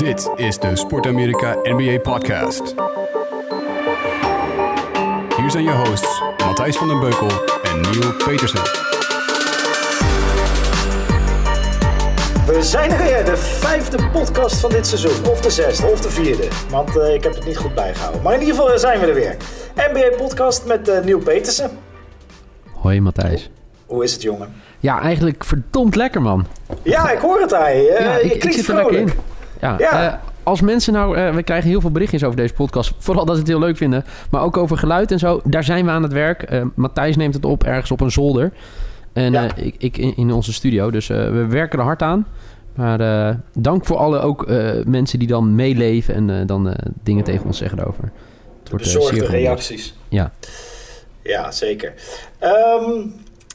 Dit is de Sport Amerika NBA Podcast. Hier zijn je hosts Matthijs van den Beukel en Neil Petersen. We zijn er weer, de vijfde podcast van dit seizoen. Of de zesde, of de vierde. Want uh, ik heb het niet goed bijgehouden. Maar in ieder geval zijn we er weer. NBA podcast met uh, Neil Petersen. Hoi Matthijs. Hoe is het jongen? Ja, eigenlijk verdomd lekker man. Ja, ik hoor het aan je. Uh, ja, ik, ik zit er lekker in. Ja, Ja. eh, als mensen nou, eh, we krijgen heel veel berichtjes over deze podcast. Vooral dat ze het heel leuk vinden. Maar ook over geluid en zo. Daar zijn we aan het werk. Eh, Matthijs neemt het op ergens op een zolder. En Ja. ik, ik in, in onze studio. Dus we werken er hard aan. Maar dank voor alle ook mensen die dan meeleven en dan dingen tegen ons zeggen erover. Het wordt Bezorgde reacties. Ja. Ja, zeker. Ehm,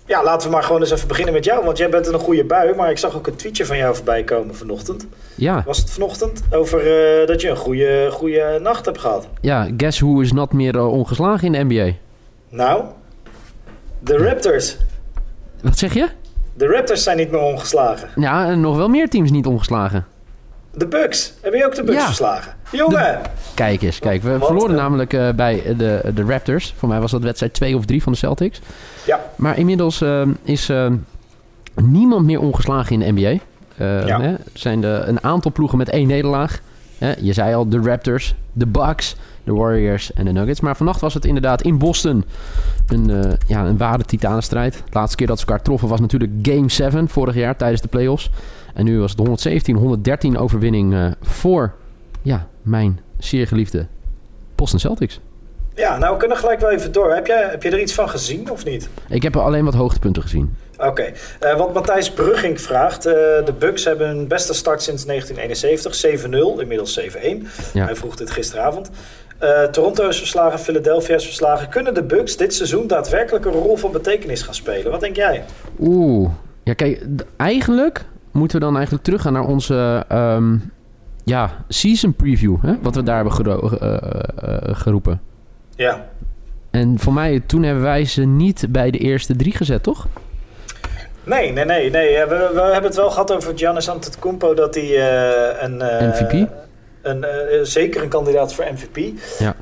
ja, laten we maar gewoon eens even beginnen met jou. Want jij bent in een goede bui. Maar ik zag ook een tweetje van jou voorbij komen vanochtend. Ja, Was het vanochtend? Over eh, dat je een goede, goede nacht hebt gehad. ja, guess who is not meer eh, ongeslagen in de NBA? Nou, de Raptors. Wat zeg je? De Raptors zijn niet meer ongeslagen. Ja, en nog wel meer teams niet ongeslagen. De Bucks. Heb je ook de Bucks Ja. verslagen? Jongen! Kijk eens, kijk. We Wat verloren een- namelijk eh, bij de, de Raptors. Voor mij was dat wedstrijd 2 of 3 van de Celtics. Ja. Maar inmiddels eh, is eh, niemand meer ongeslagen in de NBA. Eh, Ja. hè, er zijn de, een aantal ploegen met één nederlaag. Hè, je zei al, de Raptors, de Bucks, de Warriors en de Nuggets. Maar vannacht was het inderdaad in Boston een, eh, ja, een ware titanenstrijd. De laatste keer dat ze elkaar troffen was natuurlijk Game 7 vorig jaar tijdens de playoffs. En nu was het de 117-113 overwinning eh, voor ja, mijn zeer geliefde Boston Celtics. Ja, nou we kunnen gelijk wel even door. Heb, jij, heb je er iets van gezien of niet? Ik heb er alleen wat hoogtepunten gezien. Oké, Eh, wat Matthijs Brugging vraagt. eh, de Bucks hebben hun beste start sinds 1971. 7-0, inmiddels 7-1. Ja. Hij vroeg dit gisteravond. Eh, Toronto is verslagen, Philadelphia is verslagen. Kunnen de Bucks dit seizoen daadwerkelijk een rol van betekenis gaan spelen? Wat denk jij? Oeh. Ja, kijk, eigenlijk moeten we dan eigenlijk teruggaan naar onze ehm, ja, season preview. Hè? Wat we daar hebben gero- eh, eh, eh, geroepen. Ja, En voor mij, toen hebben wij ze niet bij de eerste drie gezet, toch? Nee, nee, nee. nee. We, we hebben het wel gehad over Giannis Antetokounmpo dat hij een... MVP? Een, zeker een kandidaat voor MVP. Ja.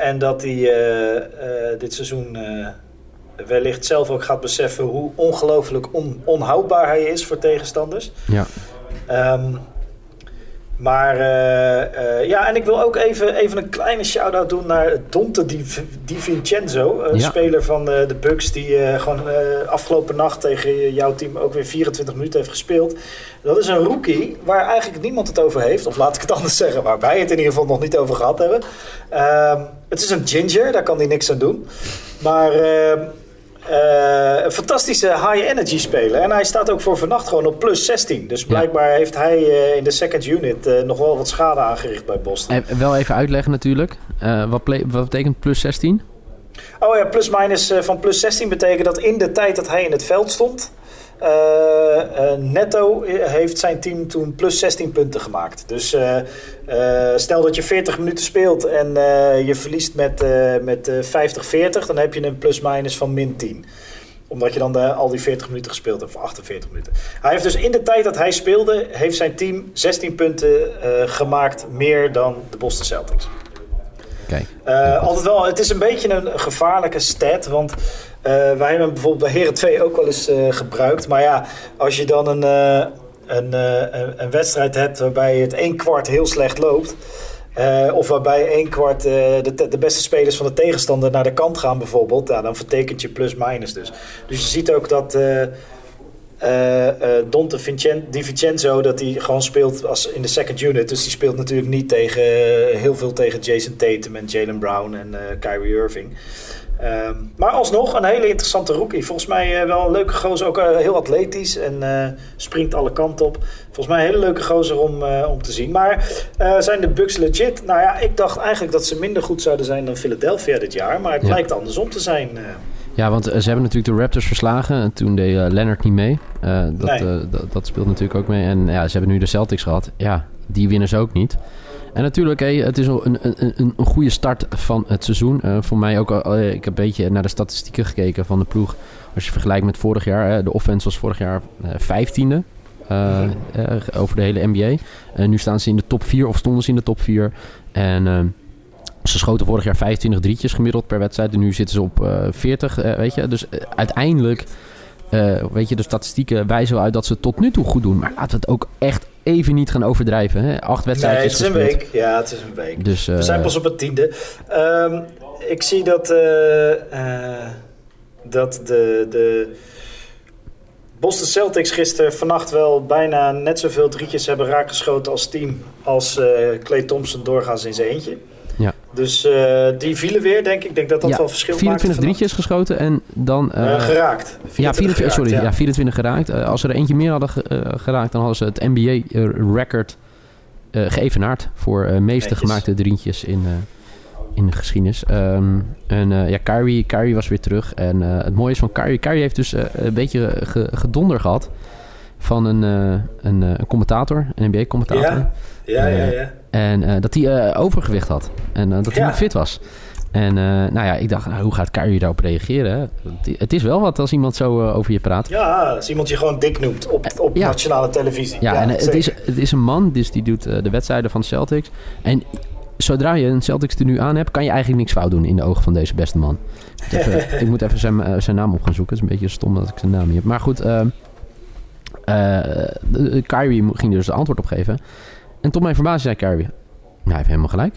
En dat hij dit seizoen wellicht zelf ook gaat beseffen hoe ongelooflijk on, onhoudbaar hij is voor tegenstanders. Ja. Ehm, maar eh, eh, ja, en ik wil ook even, even een kleine shout-out doen naar Dante Di, Di Vincenzo. Een Ja. speler van de, de Bucks die eh, gewoon eh, afgelopen nacht tegen jouw team ook weer 24 minuten heeft gespeeld. Dat is een rookie waar eigenlijk niemand het over heeft. Of laat ik het anders zeggen, waar wij het in ieder geval nog niet over gehad hebben. Ehm, het is een ginger, daar kan hij niks aan doen. Maar... eh, een fantastische high-energy speler. En hij staat ook voor vannacht gewoon op plus 16. Dus blijkbaar heeft hij eh, in de second unit eh, nog wel wat schade aangericht bij Boston. En wel even uitleggen natuurlijk. Wat, wat betekent plus 16? Oh ja, plus-minus eh, van plus 16 betekent dat in de tijd dat hij in het veld stond... eh, eh, netto heeft zijn team toen plus 16 punten gemaakt. Dus eh, stel dat je 40 minuten speelt en je verliest met, met eh, 50-40... dan heb je een plus-minus van min 10 omdat je dan de, al die 40 minuten gespeeld hebt, of 48 minuten. Hij heeft dus in de tijd dat hij speelde, heeft zijn team 16 punten gemaakt meer dan de Boston Celtics. Kijk. Altijd wel, het is een beetje een gevaarlijke stat, want wij hebben bijvoorbeeld bij Heren 2 ook wel eens eh, gebruikt. Maar ja, als je dan een, eh, een, eh, een, wedstrijd hebt waarbij het één kwart heel slecht loopt. eh, of waarbij één kwart eh, de, de beste spelers van de tegenstander naar de kant gaan bijvoorbeeld. Ja, dan vertekent je plus-minus dus. Dus je ziet ook dat eh eh, eh, Dante Vincen- Di Vincenzo dat hij gewoon speelt als in de second unit. Dus die speelt natuurlijk niet tegen, heel veel tegen Jason Tatum en Jalen Brown en eh, Kyrie Irving. Ehm, maar alsnog een hele interessante rookie. Volgens mij eh, wel een leuke gozer, ook eh, heel atletisch en eh, springt alle kanten op. Volgens mij een hele leuke gozer om, om te zien. Maar zijn de Bucks legit? Nou ja, ik dacht eigenlijk dat ze minder goed zouden zijn dan Philadelphia dit jaar. Maar het Ja. lijkt andersom te zijn. Ja, want ze hebben natuurlijk de Raptors verslagen. En toen deed Leonard niet mee. Dat, Nee. dat, dat speelt natuurlijk ook mee. En ja, ze hebben nu de Celtics gehad. Ja, die winnen ze ook niet. En natuurlijk, hey, het is een, een, een, goede start van het seizoen. Eh, voor mij ook, al- eh, ik heb een beetje naar de statistieken gekeken van de ploeg. Als je vergelijkt met vorig jaar. eh, de offense was vorig jaar vijftiende. over de hele NBA. En nu staan ze in de top 4 of stonden ze in de top 4. En ehm, ze schoten vorig jaar 25 drietjes gemiddeld per wedstrijd. En nu zitten ze op eh 40, eh, weet je. Dus uiteindelijk, weet je, de statistieken wijzen uit dat ze het tot nu toe goed doen. Maar laten we het ook echt even niet gaan overdrijven. Hè? Acht Nee, wedstrijdjes het is een week. Ja, het is een week. Dus, We zijn eh, pas op het tiende. Ehm, ik zie dat, eh, eh, dat de, de Boston Celtics gisteren vannacht wel bijna net zoveel drietjes hebben raakgeschoten als team als Clay Thompson doorgaans in zijn eentje. Dus eh, die vielen weer, denk ik. Ik denk dat dat ja, wel verschil 24 maakte drietjes geschoten en dan... eh, Eh, geraakt. Ja, 24, geraakt, sorry, ja. ja. 24 geraakt. Als ze er eentje meer hadden ge- geraakt, dan hadden ze het NBA-record geëvenaard voor meeste gemaakte drietjes in, in de geschiedenis. Ehm, en ja, Kyrie, Kyrie was weer terug. En het mooie is van Kyrie, Kyrie heeft dus een beetje ge- gedonder gehad van een, een, een commentator, een NBA-commentator. Ja, ja, ja. ja. En eh, dat hij eh, overgewicht had. En eh, dat hij Ja. niet fit was. En nou ja, ik dacht, nou, hoe gaat Kyrie daarop reageren? Het- is wel wat als iemand zo over je praat. Ja, als iemand je gewoon dik noemt op, op Ja. nationale televisie. Ja, en het is, het is een man, dus die doet de wedstrijden van Celtics. En zodra je een Celtics tenue aan hebt, kan je eigenlijk niks fout doen in de ogen van deze beste man. Ik moet even, ik moet even zijn, zijn naam op gaan zoeken. Het is een beetje stom dat ik zijn naam niet heb. Maar goed, ehm eh, Kyrie ging er dus de antwoord op geven. En tot mijn verbazing zei Kyrie, nou, hij heeft helemaal gelijk.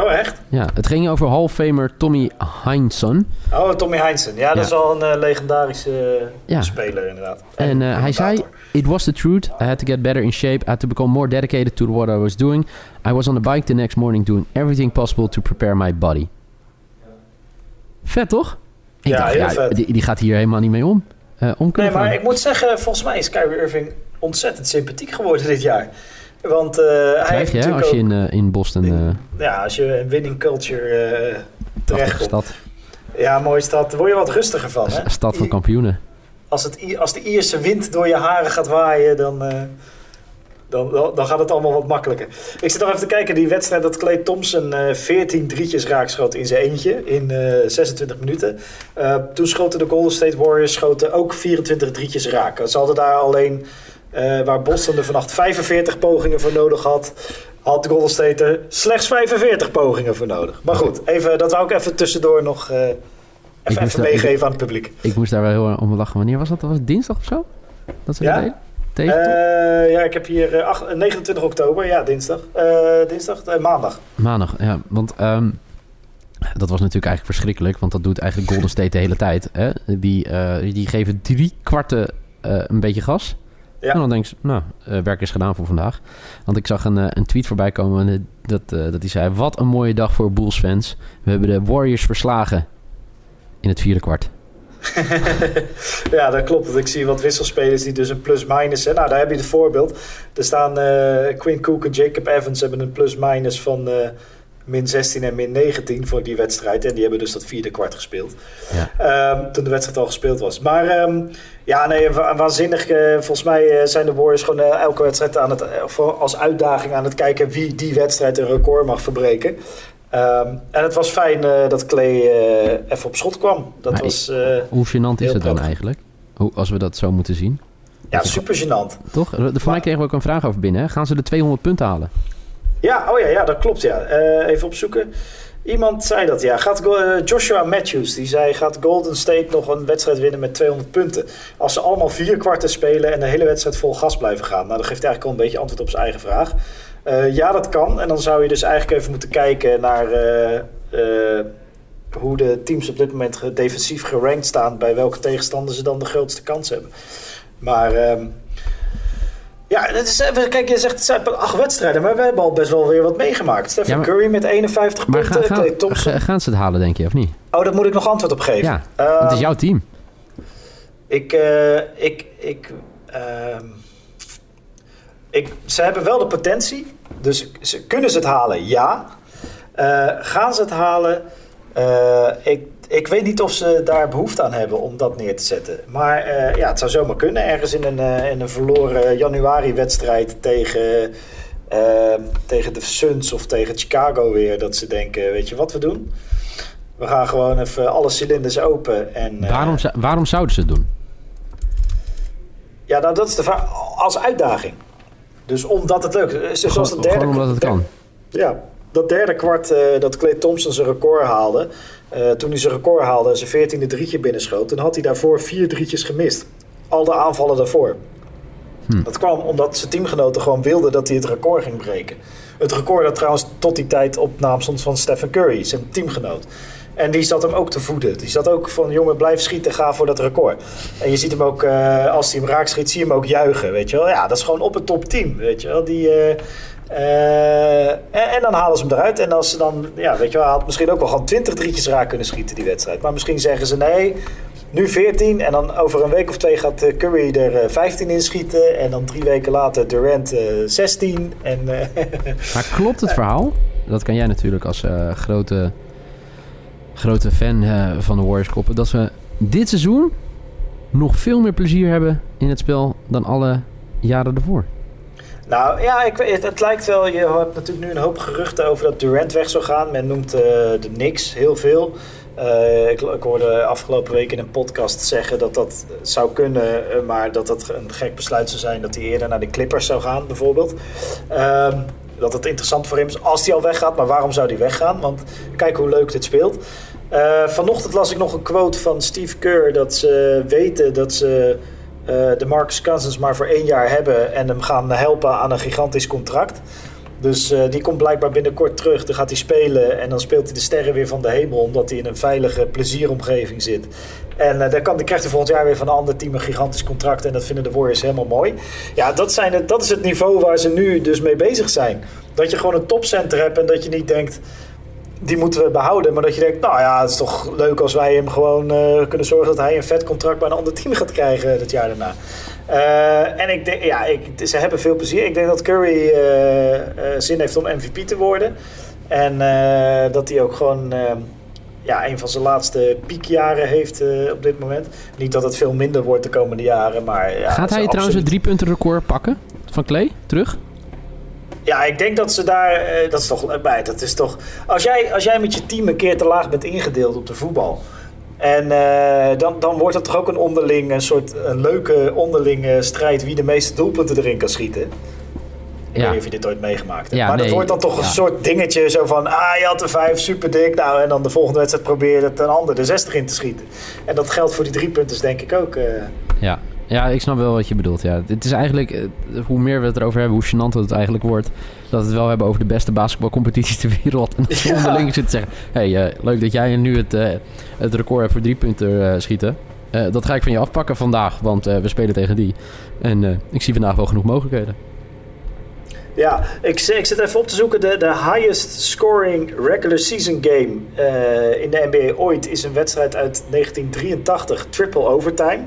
Oh, echt? Ja, het ging over Hall Famer Tommy Heinsohn. Oh, Tommy Heinsohn. Ja, dat Ja. is al een eh, legendarische eh, Ja. speler inderdaad. En eh, hij zei, it was the truth. I had to get better in shape. I had to become more dedicated to what I was doing. I was on the bike the next morning doing everything possible to prepare my body. Vet toch? Ik Ja, dacht, heel ja, vet. Die, die gaat hier helemaal niet mee om. eh, om Nee, maar gaan. ik moet zeggen, volgens mij is Kyrie Irving ontzettend sympathiek geworden dit jaar. Want eh, hij Krijg je als je in, eh, in Boston... eh Ja, als je een winning culture terechtkomt. stad, Ja, mooie stad. Daar word je wat rustiger van, hè? stad van kampioenen. Als, het, als de Ierse wind door je haren gaat waaien, dan, dan, dan, gaat het allemaal wat makkelijker. Ik zit nog even te kijken, die wedstrijd dat Clay Thompson eh 14 drietjes raakschoot in zijn eentje in eh 26 minuten. Toen schoten de Golden State Warriors schoten ook 24 drietjes raak. Ze hadden daar alleen, eh, waar Boston er vannacht 45 pogingen voor nodig had, had de Golden State er slechts 45 pogingen voor nodig. Maar goed, even, dat wou ik even tussendoor nog eh, even, moest even daar- meegeven aan het publiek. Ik moest daar wel heel erg om lachen. Wanneer was dat? Was het dinsdag of zo? Dat ze Ja. dat deden? Eh, ja, ik heb hier eh, ach- 29 oktober, ja, dinsdag. Dinsdag, maandag. Maandag, ja. Want ehm, dat was natuurlijk eigenlijk verschrikkelijk. Want dat doet eigenlijk Golden State de hele tijd. Hè? Die, die geven drie kwarten een beetje gas. Ja. En dan denk je, nou, eh, werk is gedaan voor vandaag. Want ik zag een, eh, een tweet voorbij komen. en, eh, Dat, dat die zei, wat een mooie dag voor Bulls fans. We hebben de Warriors verslagen in het vierde kwart. ja, dat klopt. Want ik zie wat wisselspelers die dus een plus-minus hebben. Nou, daar heb je het voorbeeld. Er staan eh Quinn Cook en Jacob Evans hebben een plus-minus van min 16 en min 19 voor die wedstrijd. En die hebben dus dat vierde kwart gespeeld. Ja. Ehm, toen de wedstrijd al gespeeld was. Maar ehm, ja, nee, wa- waanzinnig. eh, volgens mij eh, zijn de Warriors gewoon eh, elke wedstrijd aan het, als uitdaging aan het kijken wie die wedstrijd een record mag verbreken. Ehm, en het was fijn dat Clay even op schot kwam. Dat Maar was Hoe gênant is het dan eigenlijk? Hoe, als we dat zo moeten zien. ja, super gênant. Toch? Voor mij kregen we ook een vraag over binnen. Hè? Gaan ze de 200 punten halen? Ja, oh ja, ja dat klopt. Ja. Eh, even opzoeken. Iemand zei dat, ja. Gaat, eh, Joshua Matthews, die zei... gaat Golden State nog een wedstrijd winnen met 200 punten? Als ze allemaal vier kwarten spelen... en de hele wedstrijd vol gas blijven gaan. Nou, dat geeft eigenlijk al een beetje antwoord op zijn eigen vraag. Eh, ja, dat kan. En dan zou je dus eigenlijk even moeten kijken naar... hoe de teams op dit moment defensief gerankt staan... bij welke tegenstander ze dan de grootste kans hebben. Maar... ehm, ja, het is, even- kijk, je zegt het zijn acht wedstrijden, maar we hebben al best wel weer wat meegemaakt. Stephen Ja, maar- Curry met 51 Maar punten, gaan, gaan, Thompson. ga- gaan ze het halen, denk je, of niet? Oh, daar moet ik nog antwoord op geven. Ja, Ehm, het is jouw team. Ik, eh, ik, ik, ehm, ik, ze hebben wel de potentie, dus ze, kunnen ze het halen? Ja. Eh, gaan ze het halen? Eh, ik, ik weet niet of ze daar behoefte aan hebben om dat neer te zetten. Maar eh, ja, het zou zomaar kunnen. Ergens in een, eh, in een verloren januari-wedstrijd tegen, eh, tegen de Suns of tegen Chicago weer. Dat ze denken, weet je wat we doen? We gaan gewoon even alle cilinders open. En, Waarom, waarom zouden ze het doen? Ja, nou, dat is de vraag. als uitdaging. Dus omdat het leuk is. Zoals het derde gewoon omdat het kan. Ja, dat derde kwart dat Clay Thompson zijn record haalde. Eh, toen hij zijn record haalde en zijn veertiende drietje binnenschoot, toen had hij daarvoor vier drietjes gemist. Al de aanvallen daarvoor. Hm. Dat kwam omdat zijn teamgenoten gewoon wilden dat hij het record ging breken. Het record dat trouwens tot die tijd op naam stond van Stephen Curry, zijn teamgenoot. En die zat hem ook te voeden. Die zat ook van, jongen, blijf schieten, ga voor dat record. En je ziet hem ook, eh, als hij hem raak schiet, zie je hem ook juichen, weet je wel. Ja, dat is gewoon op het top 10, weet je wel. Die, eh, eh, en, dan halen ze hem eruit. En als ze dan, ja, weet je wel, had misschien ook wel gewoon 20 drietjes raak kunnen schieten, die wedstrijd. Maar misschien zeggen ze, nee, nu 14 en dan over een week of twee gaat eh, Curry er eh, 15 in schieten. En dan drie weken later Durant eh 16. En, eh, Maar klopt het verhaal? Dat kan jij natuurlijk als eh, grote, grote fan eh, van de Warriors koppen. Dat ze dit seizoen nog veel meer plezier hebben in het spel dan alle jaren ervoor. Nou ja, ik, het, het lijkt wel. Je hebt natuurlijk nu een hoop geruchten over dat Durant weg zou gaan. Men noemt eh, de Knicks heel veel. Eh, ik, ik hoorde afgelopen week in een podcast zeggen dat dat zou kunnen, eh, maar dat dat een gek besluit zou zijn dat hij eerder naar de Clippers zou gaan, bijvoorbeeld. Ehm, dat het interessant voor hem is als hij al weggaat, maar waarom zou hij weggaan? Want kijk hoe leuk dit speelt. Vanochtend las ik nog een quote van Steve Kerr dat ze weten dat ze de Marcus Cousins maar voor één jaar hebben en hem gaan helpen aan een gigantisch contract. Dus eh, die komt blijkbaar binnenkort terug. Dan gaat hij spelen en dan speelt hij de sterren weer van de hemel, omdat hij in een veilige plezieromgeving zit. En eh, dan, kan, dan krijgt hij volgend jaar weer van een ander team een gigantisch contract. En dat vinden de Warriors helemaal mooi. Ja, dat, zijn het, dat is het niveau waar ze nu dus mee bezig zijn. Dat je gewoon een topcenter hebt en dat je niet denkt die moeten we behouden. Maar dat je denkt, nou ja, het is toch leuk als wij hem gewoon eh, kunnen zorgen dat hij een vet contract bij een ander team gaat krijgen het jaar daarna. Eh, en ik denk, ja, ik, ze hebben veel plezier. Ik denk dat Curry eh, zin heeft om MVP te worden. En dat hij ook gewoon eh, ja, een van zijn laatste piekjaren heeft op dit moment. Niet dat het veel minder wordt de komende jaren, maar... Ja, Gaat hij trouwens absoluut- het driepunten record pakken van Clay terug? Ja, ik denk dat ze daar. eh, dat is toch bij. Dat is toch. Als jij, als jij met je team een keer te laag bent ingedeeld op de voetbal. En eh, dan, dan wordt het toch ook een onderling, een soort een leuke onderlinge strijd wie de meeste doelpunten erin kan schieten. Ik Ja. weet niet of je dit ooit meegemaakt hebt. Ja, maar dat wordt dan toch een soort dingetje zo van... Ah, je had er vijf, super dik. Nou, en dan de volgende wedstrijd probeer je het een ander de 60 in te schieten. En dat geldt voor die drie punten denk ik ook. eh. Ja. Ja, ik snap wel wat je bedoelt. Ja. Het is eigenlijk, eh, hoe meer we het erover hebben, hoe gênant het eigenlijk wordt. Dat we het wel hebben over de beste basketbalcompetitie ter wereld. En dat Ja. onderling zit te zeggen... hey, eh, leuk dat jij nu het, eh, het record hebt voor drie punten schieten. Dat ga ik van je afpakken vandaag, want we spelen tegen die. En ik zie vandaag wel genoeg mogelijkheden. Ja, ik, ik zit even op te zoeken. De, de highest scoring regular season game in de NBA ooit is een wedstrijd uit 1983, triple overtime.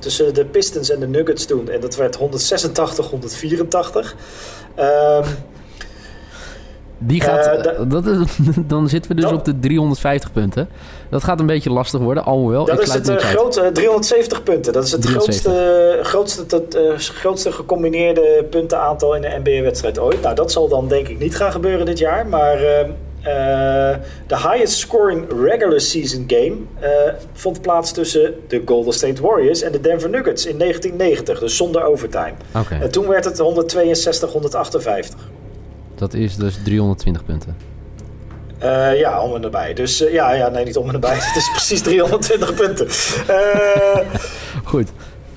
Tussen de Pistons en de Nuggets toen. En dat werd 186-184. Ehm Die gaat, Eh, eh, da- dat is, dan zitten we dus op de 350 punten. Dat gaat een beetje lastig worden, alhoewel. dat ik is het eh, grote, 370 punten. Dat is het 370. grootste, grootste, tot, eh, grootste gecombineerde puntenaantal in een NBA-wedstrijd ooit. Nou, dat zal dan denk ik niet gaan gebeuren dit jaar. Maar eh, eh, de highest scoring regular season game eh, vond plaats tussen de Golden State Warriors en de Denver Nuggets in 1990. Dus zonder overtime. Oké, En toen werd het 162-158. dat is dus 320 punten. Eh, ja, om en nabij. Dus eh, ja, ja, nee, niet om en nabij. Het is precies 320 punten. Eh, Goed.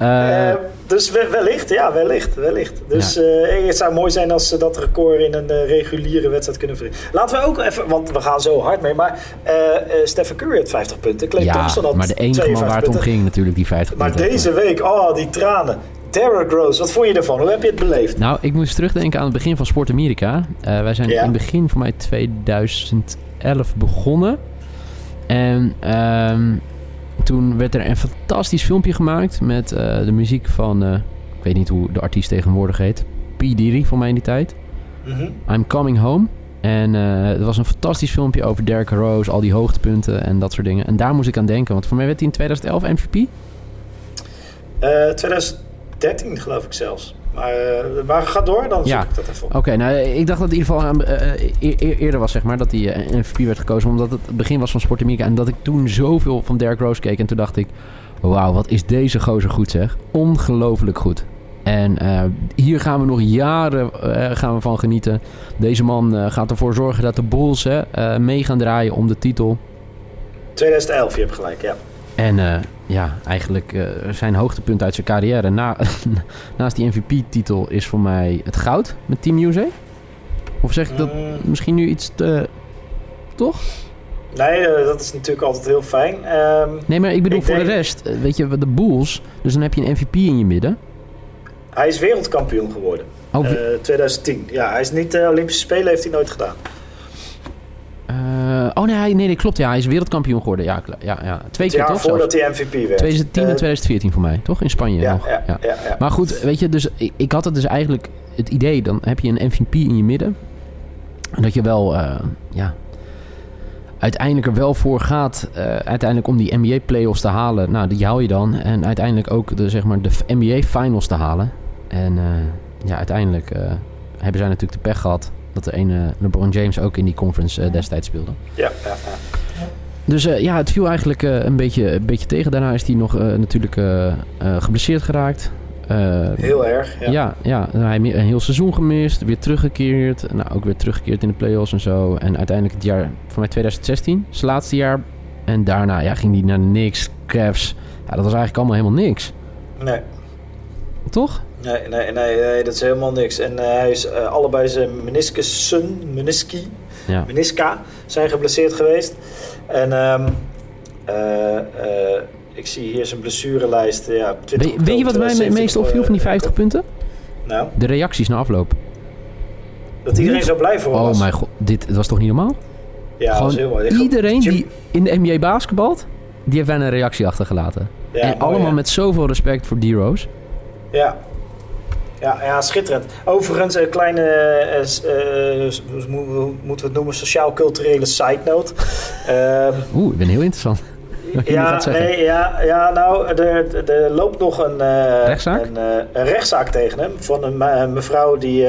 Eh, Eh, dus we- wellicht, ja, wellicht, wellicht. Dus eh, het zou mooi zijn als ze dat record in een reguliere wedstrijd kunnen verrichten. Laten we ook even, want we gaan zo hard mee, maar Stephen Curry had 50 punten, Clay ja, Thompson had maar de enige man 52 waar het om ging natuurlijk die 50 Maar punten. deze week, oh, die tranen. Derrick Rose, wat vond je ervan? Hoe heb je het beleefd? Nou, ik moest terugdenken aan het begin van Sport Amerika. Wij zijn Ja. in het begin van mij 2011 begonnen. En ehm, toen werd er een fantastisch filmpje gemaakt met eh, de muziek van... eh, ik weet niet hoe de artiest tegenwoordig heet. P. Diddy van mij in die tijd. Mhm. I'm Coming Home. En eh het was een fantastisch filmpje over Derrick Rose, al die hoogtepunten en dat soort dingen. En daar moest ik aan denken, want voor mij werd hij in 2011 MVP. Eh, 2013 geloof ik zelfs. Maar, eh, maar ga door, dan Ja. ik dat even. Oké, nou ik dacht dat het in ieder geval eh, eh, e- e- eerder was, zeg maar, dat hij eh, MVP werd gekozen. Omdat het het begin was van Sport Amerika. En dat ik toen zoveel van Derrick Rose keek. En toen dacht ik, wauw, wat is deze gozer goed zeg. Ongelooflijk goed. En hier gaan we nog jaren gaan we van genieten. Deze man gaat ervoor zorgen dat de Bulls mee gaan draaien om de titel. 2011, je hebt gelijk, ja. En eh, ja, eigenlijk eh, zijn hoogtepunt uit zijn carrière na, naast die MVP-titel is voor mij het goud met Team USA. Of zeg ik dat Mm. misschien nu iets te... Toch? Nee, eh, dat is natuurlijk altijd heel fijn. Ehm, Nee, maar ik bedoel Ik voor de rest. eh, Weet je, de Bulls. Dus dan heb je een MVP in je midden. hij is wereldkampioen geworden. Oh, Eh, 2010. Ja, hij is niet eh, Olympische Spelen, heeft hij nooit gedaan. Eh, oh nee, nee, nee, klopt. Ja, hij is wereldkampioen geworden. Ja, ja, ja. twee keer jaar toch? zelfs? voordat hij MVP werd. 2010 en Eh, 2014 voor mij, toch? In Spanje ja, nog. ja, Ja. ja, ja. Maar goed, weet je, dus ik, ik had het dus eigenlijk het idee, dan heb je een MVP in je midden. En dat je wel, eh, ja, uiteindelijk er wel voor gaat, eh, uiteindelijk om die NBA playoffs te halen. Nou, die hou je dan. En uiteindelijk ook de, zeg maar, de NBA finals te halen. En ja, uiteindelijk hebben zij natuurlijk de pech gehad dat de ene LeBron James ook in die conference eh, destijds speelde. Ja, ja, ja. Dus eh, ja, het viel eigenlijk eh, een, beetje, een beetje tegen. Daarna is hij nog natuurlijk geblesseerd geraakt. Heel erg. Ja. ja, ja, hij heeft een heel seizoen gemist, weer teruggekeerd. Nou, ook weer teruggekeerd in de playoffs en zo. En uiteindelijk het jaar van mij 2016, zijn laatste jaar. En daarna ja, ging hij naar niks, Cavs. Ja, dat was eigenlijk allemaal helemaal niks. Nee. Toch? Nee, nee, nee, nee, dat is helemaal niks. En eh, hij is eh, allebei zijn meniscussen, menisci, Ja. menisca zijn geblesseerd geweest. En ehm, eh, ik zie hier zijn blessurelijst. Ja, 20 Weet, weet je wat mij het meest opviel van die 50 punten? Nou, De reacties na afloop. dat iedereen zo blij voor Oh was. mijn god, dit was toch niet normaal? Ja, dat was heel Gewoon mooi. iedereen Jim- die in de NBA basketbalt, die heeft bijna een reactie achtergelaten. Ja, en mooi, allemaal ja. met zoveel respect voor D-Rose. Ja. Ja, ja, schitterend. Overigens, een kleine, hoe moeten we het noemen, sociaal-culturele side note. Ehm, Oeh, ik ben heel interessant. Ja, nee, ja, ja, nou, er, loopt nog een, eh, Rechtszaak? een, een rechtszaak tegen hem. Van een me- mevrouw die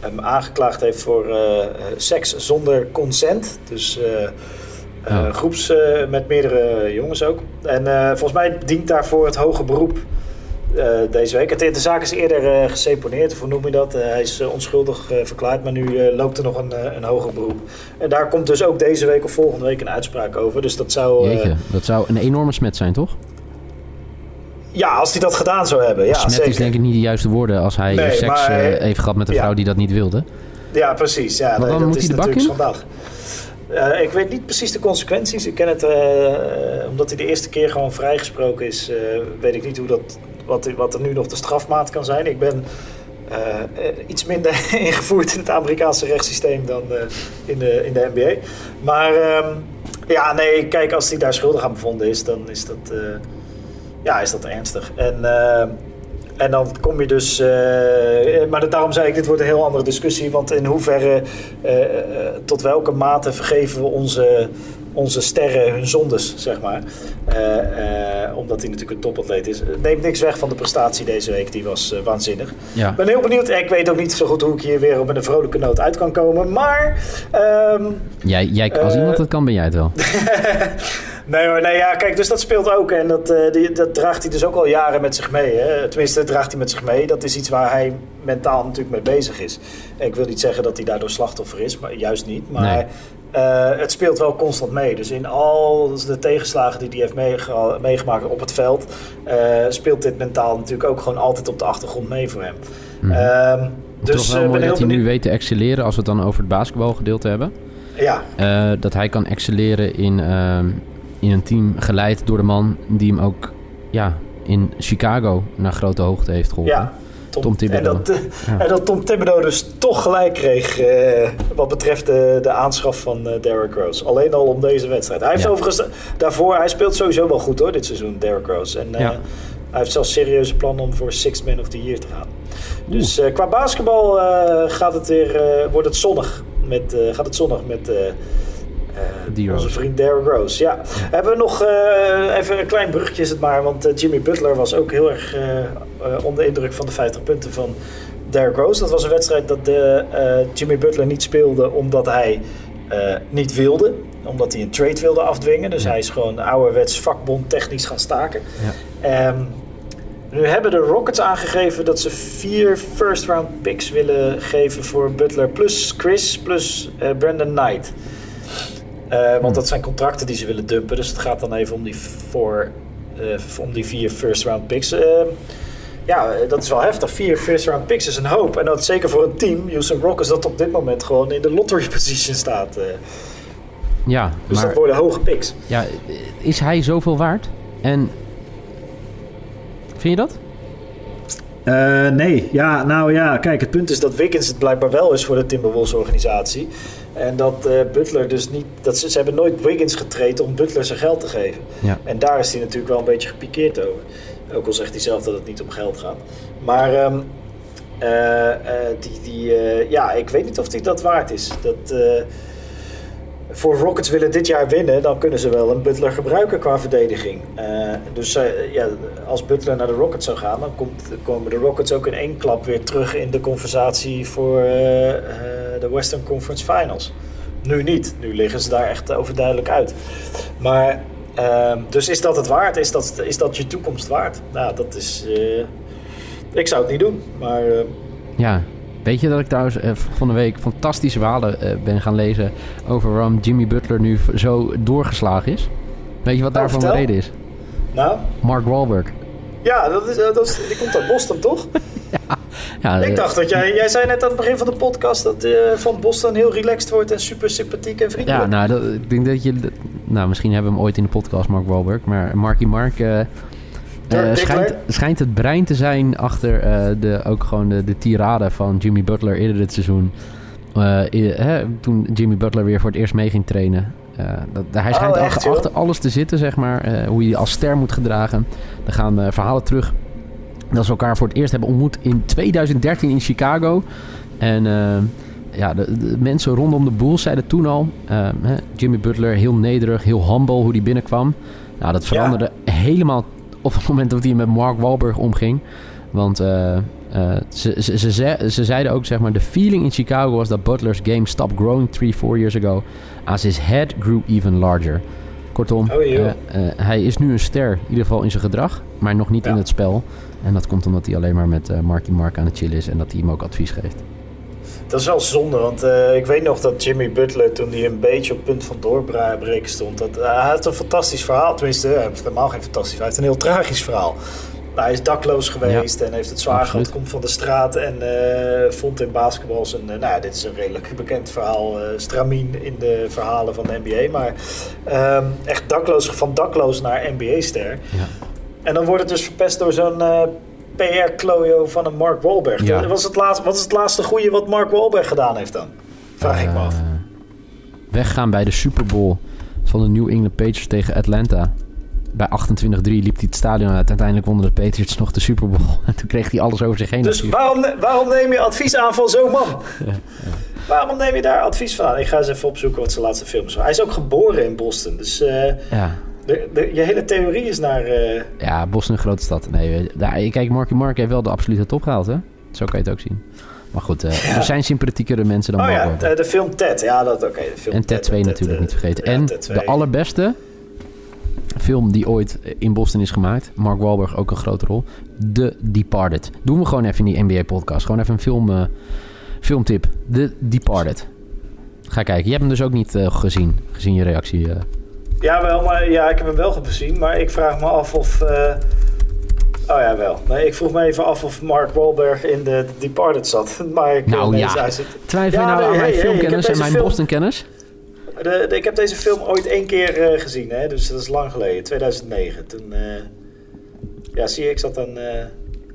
hem aangeklaagd heeft voor seks zonder consent. Dus Ja. groeps met meerdere jongens ook. En volgens mij dient daarvoor het hoge beroep eh, deze week. Het, de zaak is eerder eh, geseponeerd, hoe noem je dat? Eh, hij is onschuldig verklaard, maar nu loopt er nog een, een hoger beroep. En daar komt dus ook deze week of volgende week een uitspraak over. Dus dat zou... Jeetje, dat zou een enorme smet zijn, toch? ja, als hij dat gedaan zou hebben. Ja, smet zeker. is denk ik niet de juiste woorden als hij Nee, seks maar, heeft gehad met een ja. vrouw die dat niet wilde. Ja, precies. Ja, nee, dat moet is hij de bak natuurlijk in? Eh, ik weet niet precies de consequenties. Ik ken het, eh, omdat hij de eerste keer gewoon vrijgesproken is, eh, weet ik niet hoe dat, wat, wat er nu nog de strafmaat kan zijn. Ik ben iets minder ingevoerd in het Amerikaanse rechtssysteem dan in, de, in de NBA. Maar ehm, ja, nee, kijk, als hij daar schuldig aan bevonden is, dan is dat, ja, is dat ernstig. En, eh, en dan kom je dus. eh, maar daarom zei ik, dit wordt een heel andere discussie. Want in hoeverre, eh, eh, tot welke mate vergeven we onze, onze sterren hun zondes, zeg maar. Omdat hij natuurlijk een topatleet is. Neemt niks weg van de prestatie deze week, die was waanzinnig. Ja. Ik ben heel benieuwd. Ik weet ook niet zo goed hoe ik hier weer op een vrolijke noot uit kan komen. Maar. ehm, Jij, jij, als iemand het kan, ben jij het wel. Nee hoor, nee, ja, kijk, dus dat speelt ook. En dat, eh, die, dat draagt hij dus ook al jaren met zich mee. Hè? Tenminste, dat draagt hij met zich mee. Dat is iets waar hij mentaal natuurlijk mee bezig is. En ik wil niet zeggen dat hij daardoor slachtoffer is, maar juist niet. Maar Nee. eh, het speelt wel constant mee. Dus in al de tegenslagen die hij heeft meege- meegemaakt op het veld... eh, speelt dit mentaal natuurlijk ook gewoon altijd op de achtergrond mee voor hem. Ehm, dus Toch wel mooi ben heel dat hij nu weet te excelleren als we het dan over het basketbalgedeelte hebben. Ja, dat hij kan excelleren in, ehm, in een team geleid door de man die hem ook ja, in Chicago naar grote hoogte heeft geholpen. ja. Tom, Tom Thibodeau. En dat, Ja. en dat Tom Thibodeau dus toch gelijk kreeg eh, wat betreft de, de aanschaf van eh Derrick Rose. Alleen al om deze wedstrijd. Hij heeft Ja. overigens daarvoor, hij speelt sowieso wel goed hoor, dit seizoen, Derrick Rose. En eh, Ja. hij heeft zelfs serieuze plannen om voor Sixth Man of the Year te gaan. Dus qua basketbal gaat het weer, wordt het zonnig met, gaat het zonnig met... eh, onze vriend Derrick Rose, ja. Hebben we nog eh, even een klein bruggetje is het maar, want eh, Jimmy Butler was ook heel erg onder de indruk van de 50 punten van Derrick Rose. Dat was een wedstrijd dat de, Jimmy Butler niet speelde omdat hij niet wilde. Omdat hij een trade wilde afdwingen. Dus Ja. hij is gewoon ouderwets vakbond technisch gaan staken. Ja. Ehm, Nu hebben de Rockets aangegeven dat ze vier first round picks willen geven voor Butler. Plus Chris, plus Brandon Knight. Eh, want dat zijn contracten die ze willen dumpen. Dus het gaat dan even om die, voor, eh, om die vier first round picks. Eh, ja, eh, dat is wel heftig. Vier first round picks is een hoop. En dat zeker voor een team, Houston Rockets, dat op dit moment gewoon in de lottery position staat. eh. Ja, dus maar dat worden hoge picks. ja, is hij zoveel waard? En vind je dat? Eh, nee, ja, nou ja, kijk, het punt is dat Wiggins het blijkbaar wel is voor de Timberwolves organisatie. En dat eh, Butler dus niet, dat ze, ze hebben nooit Wiggins getraind om Butler zijn geld te geven. Ja. En daar is hij natuurlijk wel een beetje gepikeerd over. Ook al zegt hij zelf dat het niet om geld gaat. Maar ehm, eh, eh, die, die, ja, ik weet niet of hij dat waard is. Dat, voor Rockets willen dit jaar winnen, dan kunnen ze wel een Butler gebruiken qua verdediging. Dus ja, als Butler naar de Rockets zou gaan, dan komt, komen de Rockets ook in één klap weer terug in de conversatie voor de Western Conference Finals. Nu niet, nu liggen ze daar echt overduidelijk uit. Maar, ehm, dus is dat het waard? Is dat, is dat je toekomst waard? Nou, dat is. eh, ik zou het niet doen, maar. eh, Ja. Weet je dat ik trouwens eh, van de week fantastische verhalen eh, ben gaan lezen over waarom Jimmy Butler nu zo doorgeslagen is? Weet je wat Oh, daarvan de reden is? nou, Mark Wahlberg. ja, dat is, eh, dat is, die komt uit Boston, toch? Ja, Ik eh, dacht dat jij, jij zei net aan het begin van de podcast dat eh, van Boston heel relaxed wordt en super sympathiek en vriendelijk. Ja, nou, dat, ik denk dat je... Nou, misschien hebben we hem ooit in de podcast, Mark Wahlberg. Maar Marky Mark eh, schijnt, schijnt het brein te zijn achter de, ook gewoon de, de tirade van Jimmy Butler eerder dit seizoen. Toen Jimmy Butler weer voor het eerst mee ging trainen. Dat, hij schijnt Oh, ach- echt, achter alles te zitten, zeg maar. hoe je als ster moet gedragen. Er gaan verhalen terug dat ze elkaar voor het eerst hebben ontmoet in 2013 in Chicago. En eh, ja, de, de mensen rondom de Bulls zeiden toen al... eh, hè, Jimmy Butler, heel nederig, heel humble hoe hij binnenkwam. Nou, dat veranderde helemaal op het moment dat hij met Mark Wahlberg omging. Want eh, eh, ze, ze, ze, ze, ze zeiden ook, zeg maar... The feeling in Chicago was that Butler's game stopped growing three, four years ago... as his head grew even larger. Kortom, Oh, eh, eh, hij is nu een ster, in ieder geval in zijn gedrag... maar nog niet Ja. in het spel. En dat komt omdat hij alleen maar met eh Marky Mark aan het chillen is... en dat hij hem ook advies geeft. Dat is wel zonde, want eh, ik weet nog dat Jimmy Butler toen hij een beetje op punt van doorbreken stond. Dat, eh, hij had een fantastisch verhaal, tenminste hij heeft helemaal geen fantastisch verhaal. Hij heeft een heel tragisch verhaal. Hij is dakloos geweest en heeft het zwaar gehad, komt van de straat en vond in basketbal zijn... nou ja, dit is een redelijk bekend verhaal, stramien in de verhalen van de NBA. Maar ehm, echt dakloos, van dakloos naar NBA-ster. Ja. En dan wordt het dus verpest door zo'n eh, PR-klojo van een Mark Wahlberg. Ja. Was het laatste, wat is het laatste goede wat Mark Wahlberg gedaan heeft dan? Vraag ik me af. Eh, weggaan bij de Super Bowl van de New England Patriots tegen Atlanta. Bij 28-3 liep hij het stadion uit. Uiteindelijk wonnen de Patriots nog de Super Bowl. En toen kreeg hij alles over zich heen. Dus waarom, waarom neem je advies aan van zo'n man? Waarom neem je daar advies van aan? Ik ga eens even opzoeken wat zijn laatste film is. Hij is ook geboren in Boston. Dus eh, Ja. De, de, je hele theorie is naar... eh, ja, Boston een grote stad. Nee, daar, kijk, Marky Mark heeft wel de absolute top gehaald, hè? Zo kan je het ook zien. Maar goed, eh, Ja. er zijn sympathiekere mensen dan oh ja, de, de film Ted. Ja, dat oké. En Ted 2 Ted, natuurlijk eh, niet vergeten. ja, en Ted 2. de allerbeste film die ooit in Boston is gemaakt. Mark Wahlberg ook een grote rol. The Departed. Doen we gewoon even in die NBA-podcast. Gewoon even een film, filmtip. The Departed. Ga kijken. Je hebt hem dus ook niet gezien. Gezien je reactie. Eh. Ja, wel, maar ja, ik heb hem wel gezien. Maar ik vraag me af of... eh, Oh ja, wel. Nee, ik vroeg me even af of Mark Wahlberg in de Departed zat. Maar ik, Nou ja. zit, Twijfel je Ja, nou nee, aan mijn hey, filmkennis en mijn film- Boston-kennis? de, de- ik heb deze film ooit één keer eh, gezien, hè? dus dat is lang geleden, 2009. Toen, eh, ja, zie je, ik zat dan.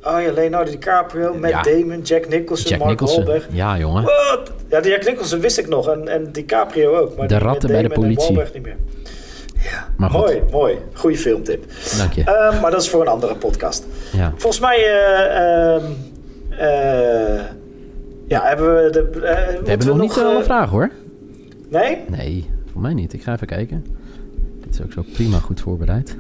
oh ja, Leonardo DiCaprio, Matt Ja. Damon, Jack Nicholson, Jack Mark Nicholson. Wahlberg. Ja, jongen. Wat? Ja, die Jack Nicholson wist ik nog en, en DiCaprio ook. Maar De ratten bij de politie. Wahlberg niet meer. Ja, Maar mooi, mooi. Goeie filmtip. Dank je. Eh, maar dat is voor een andere podcast. Ja. Volgens mij. eh, ehm, eh, ja, hebben we de. eh, We hebben nog niet alle vragen hoor. Nee? Nee, voor mij niet. Ik ga even kijken. Dit is ook zo prima goed voorbereid.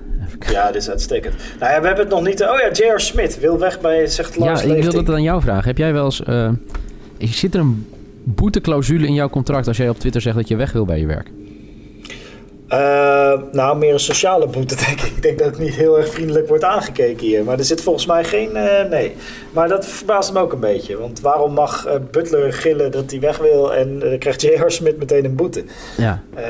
Ja, dit is uitstekend. Nou ja, we hebben het nog niet... Oh ja, J.R. Smith wil weg bij, zegt Ja, Lars ik wil Leefting. dat aan jou vragen. Heb jij wel eens... zit er een boeteclausule in jouw contract als jij op Twitter zegt dat je weg wil bij je werk? Ehm, nou, meer een sociale boete, denk ik. Ik denk dat het niet heel erg vriendelijk wordt aangekeken hier. Maar er zit volgens mij geen... eh, nee. Maar dat verbaast me ook een beetje. Want waarom mag eh, Butler gillen dat hij weg wil... en eh, dan krijgt J.R. Smith meteen een boete? Ja. Eh,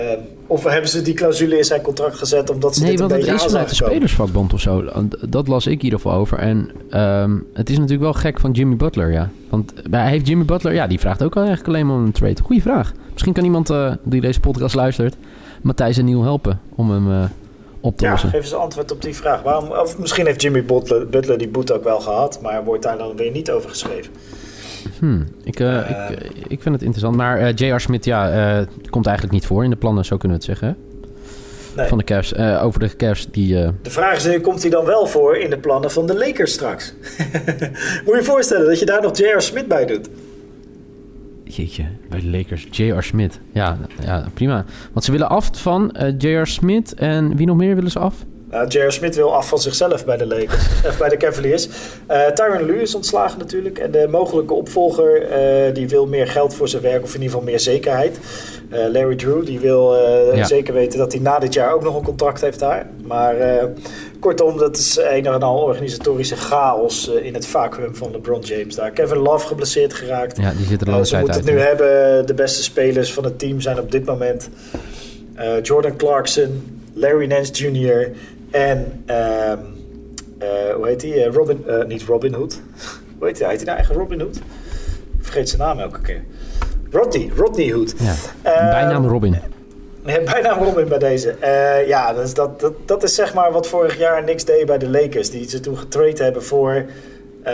of hebben ze die clausule in zijn contract gezet... omdat ze Nee, dit een want het beetje is vanuit de spelersvakbond of zo. Dat las ik in ieder geval over. En ehm, het is natuurlijk wel gek van Jimmy Butler, ja. Want hij heeft Jimmy Butler... Ja, die vraagt ook eigenlijk alleen maar om een trade. Goeie vraag. Misschien kan iemand eh, die deze podcast luistert... Matthijs en Niel helpen om hem eh, op te Ja, lossen. geef eens antwoord op die vraag. Waarom, of misschien heeft Jimmy Butler, Butler die boete ook wel gehad... maar wordt daar dan weer niet over geschreven. Hmm, ik, eh, Eh, ik, ik vind het interessant. Maar J.R. Smith, ja, komt eigenlijk niet voor in de plannen, zo kunnen we het zeggen. Nee. Van de Cavs. Over de Cavs, die... De vraag is komt hij dan wel voor in de plannen van de Lakers straks? Moet je je voorstellen dat je daar nog J.R. Smith bij doet? Jeetje, bij de Lakers. J.R. Smith. Ja, ja, prima. Want ze willen af van eh, J.R. Smith en wie nog meer willen ze af? Nou, J.R. Smith wil af van zichzelf bij de Lakers, of bij de Cavaliers. Eh Tyron Lue is ontslagen natuurlijk. En de mogelijke opvolger eh, die wil meer geld voor zijn werk, of in ieder geval meer zekerheid. Eh, Larry Drew die wil eh, Ja. zeker weten dat hij na dit jaar ook nog een contract heeft daar. Maar eh, kortom, dat is een en al organisatorische chaos eh, in het vacuüm van LeBron James daar. Kevin Love geblesseerd geraakt. Ja, die zit er Eh, lange ze moeten het nu hebben. De beste spelers van het team zijn op dit moment eh, Jordan Clarkson, Larry Nance Jr. en ehm, eh, hoe heet hij? Robin, eh, niet Robin Hood. hoe heet hij? Heet hij nou eigen Robin Hood? Ik vergeet zijn naam elke keer. Rodney, Rodney Hood. Ja. Ehm, Bijnaam Robin. Nee, bijna Robin bij deze. Eh, ja, dus dat, dat, dat is zeg maar wat vorig jaar niks deed bij de Lakers. Die ze toen getrade hebben voor... eh,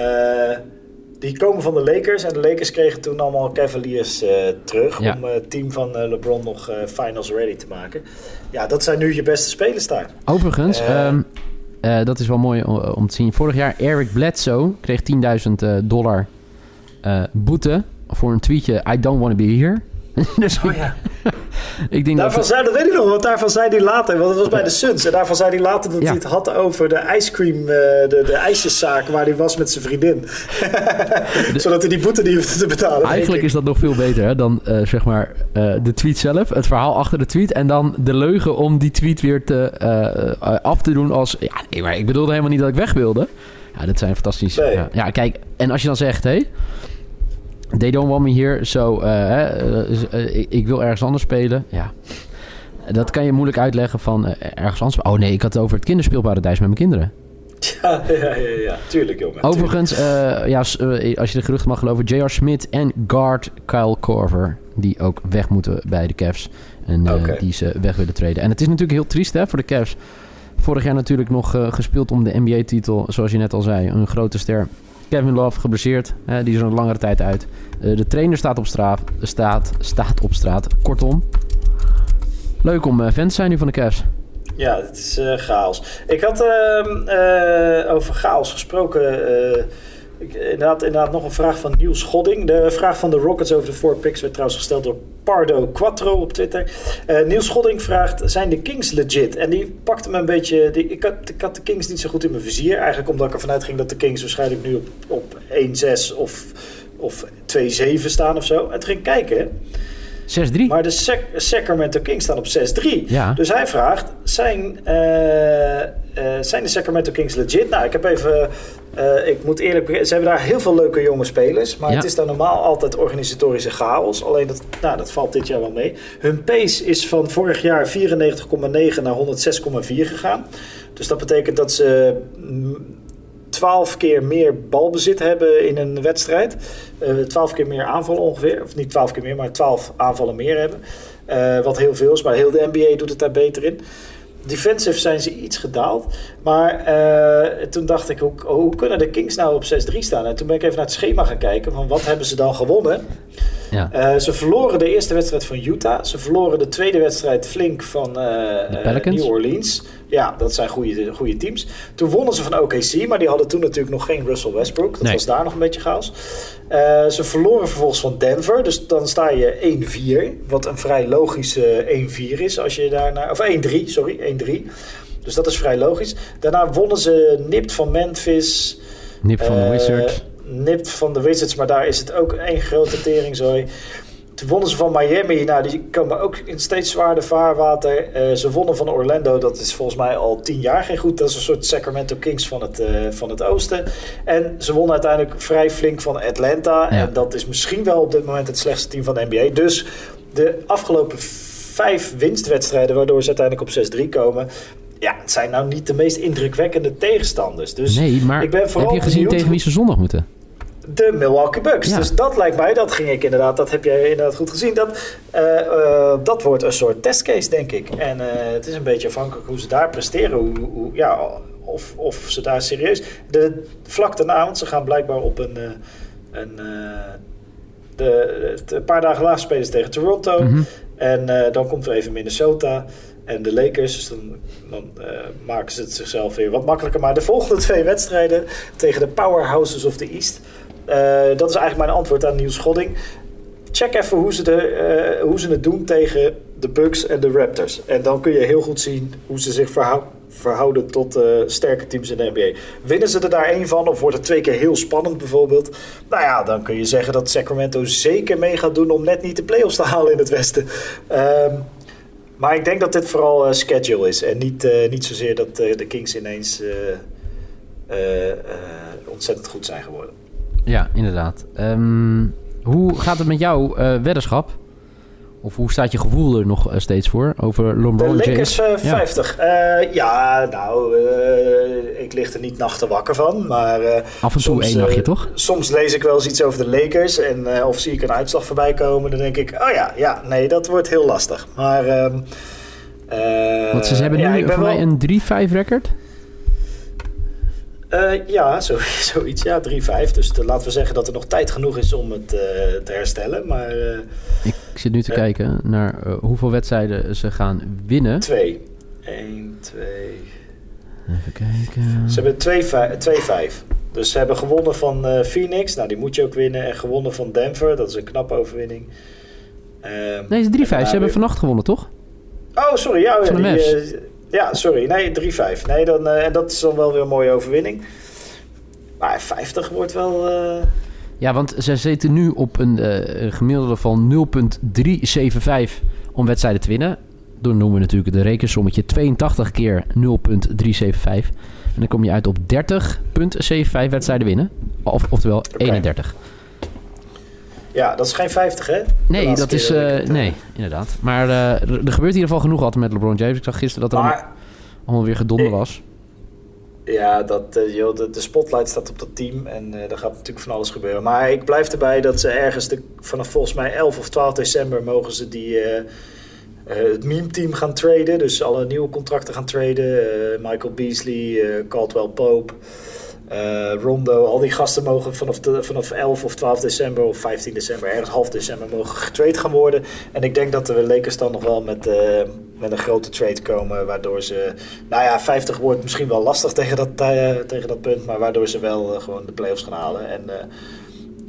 die komen van de Lakers. En de Lakers kregen toen allemaal Cavaliers eh, terug. Ja. Om eh, het team van eh, LeBron nog eh, finals ready te maken. Ja, dat zijn nu je beste spelers daar. Overigens, Eh. ehm, eh, dat is wel mooi om, te zien. Vorig jaar Eric Bledsoe kreeg 10.000 eh, dollar eh, boete voor een tweetje I don't want to be here. dus Oh ja. Ik denk Daarvan dat... zei, dat weet ik nog, want daarvan zei hij later, want het was bij de Suns. En daarvan zei hij later dat Ja. hij het had over de ice cream, eh, de, de ijsjeszaak waar hij was met zijn vriendin. Zodat hij die boete niet hoefde te betalen. Eigenlijk is dat nog veel beter hè, dan eh, zeg maar eh, de tweet zelf, het verhaal achter de tweet en dan de leugen om die tweet weer te, af te doen als ja, nee, maar ik bedoelde helemaal niet dat ik weg wilde. Ja, dat zijn fantastisch. Nee. Ja. ja, kijk, en als je dan zegt, hé, they don't want me here, so eh, eh, eh, ik, ik wil ergens anders spelen. Ja, dat kan je moeilijk uitleggen van ergens anders. Oh nee, ik had het over het kinderspeelparadijs met mijn kinderen. Ja, ja, ja, ja. Tuurlijk, jongen. Overigens, ja, als je de geruchten mag geloven, J.R. Smith en guard Kyle Korver, die ook weg moeten bij de Cavs. En die ze weg willen treden. En het is natuurlijk heel triest hè, voor de Cavs. Vorig jaar natuurlijk nog gespeeld om de NBA-titel, zoals je net al zei. Een grote ster. Kevin Love geblesseerd, die is een langere tijd uit. Eh, de trainer staat op, straat, staat, staat op straat. Kortom, leuk om eh, fan te zijn nu van de Cavs. Ja, het is eh, chaos. Ik had ehm, eh, over chaos gesproken. Eh, ik, inderdaad, inderdaad, nog een vraag van Niels Godding. De vraag van de Rockets over de four picks werd trouwens gesteld door Pardo Quattro op Twitter. Eh, Niels Godding vraagt: Zijn de Kings legit? En die pakte me een beetje. Ik, had, de Kings niet zo goed in mijn vizier. Eigenlijk omdat ik ervan uitging dat de Kings waarschijnlijk nu op, op 1-6 of, of 2-7 staan of zo. En toen ging kijken. 6-3. Maar de Sac- Sacramento Kings staan op 6-3. Ja. Dus hij vraagt, zijn, eh, eh, zijn de Sacramento Kings legit? Nou, ik heb even... eh, ik moet eerlijk ze hebben daar heel veel leuke jonge spelers. Maar Ja. het is daar normaal altijd organisatorische chaos. Alleen dat, nou, dat valt dit jaar wel mee. Hun pace is van vorig jaar 94,9 naar 106,4 gegaan. Dus dat betekent dat ze... mm, 12 keer meer balbezit hebben in een wedstrijd. Eh 12 keer meer aanvallen ongeveer. Of niet 12 keer meer, maar 12 aanvallen meer hebben. Eh, wat heel veel is, maar heel de NBA doet het daar beter in. Defensive zijn ze iets gedaald. Maar eh, toen dacht ik, hoe, hoe kunnen de Kings nou op 6-3 staan? En toen ben ik even naar het schema gaan kijken. Van wat hebben ze dan gewonnen? Ja. Ze verloren de eerste wedstrijd van Utah. Ze verloren de tweede wedstrijd flink van. New Orleans. Ja, dat zijn goede, goede teams. Toen wonnen ze van OKC, maar die hadden toen natuurlijk nog geen Russell Westbrook. Dat Nee. was daar nog een beetje chaos. Eh, ze verloren vervolgens van Denver. Dus dan sta je 1-4. Wat een vrij logische 1-4 is. Als je daarna, of 1-3, sorry, 1-3. Dus dat is vrij logisch. Daarna wonnen ze nipt van Memphis. Nip van de Eh, Wizards. Nipt van de Wizards, maar daar is het ook één grote teringzooi. Toen wonnen ze van Miami. Nou, die komen ook in steeds zwaarder vaarwater. Eh, ze wonnen van Orlando. Dat is volgens mij al tien jaar geen goed. Dat is een soort Sacramento Kings van het, eh, van het oosten. En ze wonnen uiteindelijk vrij flink van Atlanta. En dat is misschien wel op dit moment het slechtste team van de NBA. Dus de afgelopen vijf winstwedstrijden... waardoor ze uiteindelijk op 6-3 komen ja, het zijn nou niet de meest indrukwekkende tegenstanders. Dus nee, maar ik ben vooral heb je gezien tegen wie ze zondag moeten? De Milwaukee Bucks. Dus dat lijkt mij, dat ging ik inderdaad, dat heb jij inderdaad goed gezien. Dat, uh, uh, dat wordt een soort testcase, denk ik. En uh, het is een beetje afhankelijk hoe ze daar presteren. Hoe, hoe, ja, of, of ze daar serieus. De, vlak daarna, want ze gaan blijkbaar op een. een de, de, een paar dagen later spelen ze tegen Toronto. Mm -hmm. En dan komt er even Minnesota. En de Lakers, dus dan, dan uh, maken ze het zichzelf weer wat makkelijker. Maar de volgende twee wedstrijden tegen de powerhouses of the East. Uh, dat is eigenlijk mijn antwoord aan Niels Schodding. Check even hoe ze, de, uh, hoe ze het doen tegen de Bucks en de Raptors. En dan kun je heel goed zien hoe ze zich verhou verhouden tot sterke teams in de NBA. Winnen ze er daar één van of wordt het twee keer heel spannend bijvoorbeeld? Nou ja, dan kun je zeggen dat Sacramento zeker mee gaat doen om net niet de playoffs te halen in het Westen. Ehm, maar ik denk dat dit vooral schedule is. En niet, niet zozeer dat de Kings ineens ontzettend goed zijn geworden. Ja, inderdaad. Um, hoe gaat het met jouw weddenschap? Of hoe staat je gevoel er nog steeds voor over LeBron de James? De Lakers 50. Ja. Uh, ja, nou, uh, ik lig er niet nachten wakker van. Maar, uh, Af en toe één nachtje, toch? Soms lees ik wel eens iets over de Lakers. En, of zie ik een uitslag voorbij komen. Dan denk ik, oh ja, ja nee, dat wordt heel lastig. Maar... ehm, Want ze hebben nu ja, voor mij een 3-5 record. Uh, ja, zo, zoiets. Ja, 3-5. Dus te, laten we zeggen dat er nog tijd genoeg is om het uh, te herstellen. Maar, uh, ik zit nu te kijken naar hoeveel wedstrijden ze gaan winnen. 2. 1, 2. Even kijken. Ze hebben 2-5. Dus ze hebben gewonnen van Phoenix. Nou, die moet je ook winnen. En gewonnen van Denver. Dat is een knappe overwinning. Nee, het is 3-5. Ze hebben weer... vannacht gewonnen, toch? Oh, sorry. Ja, van die, de ja, sorry. Nee, 3-5. Nee, dan, uh, en dat is dan wel weer een mooie overwinning. Maar 50 wordt wel... Uh... Ja, want ze zitten nu op een uh, gemiddelde van 0.375 om wedstrijden te winnen. Dan noemen we natuurlijk de rekensommetje 82 keer 0.375. En dan kom je uit op 30.75 wedstrijden winnen. Of, oftewel okay. 31. Ja, dat is geen 50, hè? Nee, dat is. Uh, dat nee, inderdaad. Maar uh, er gebeurt in ieder geval genoeg altijd met LeBron James. Ik zag gisteren dat er maar, allemaal weer gedonder was. Ja, dat, uh, joh, de, de, spotlight staat op dat team en er gaat natuurlijk van alles gebeuren. Maar ik blijf erbij dat ze ergens de, vanaf volgens mij 11 of 12 december mogen ze die, het meme-team gaan traden. Dus alle nieuwe contracten gaan traden. Michael Beasley, Caldwell Pope. Uh, Rondo, al die gasten mogen vanaf, de, vanaf 11 of 12 december of 15 december, ergens half december, mogen getrade gaan worden. En ik denk dat de Lakers dan nog wel met, uh, met een grote trade komen, waardoor ze, nou ja, 50 wordt misschien wel lastig tegen dat, uh, tegen dat punt, maar waardoor ze wel gewoon de playoffs gaan halen. En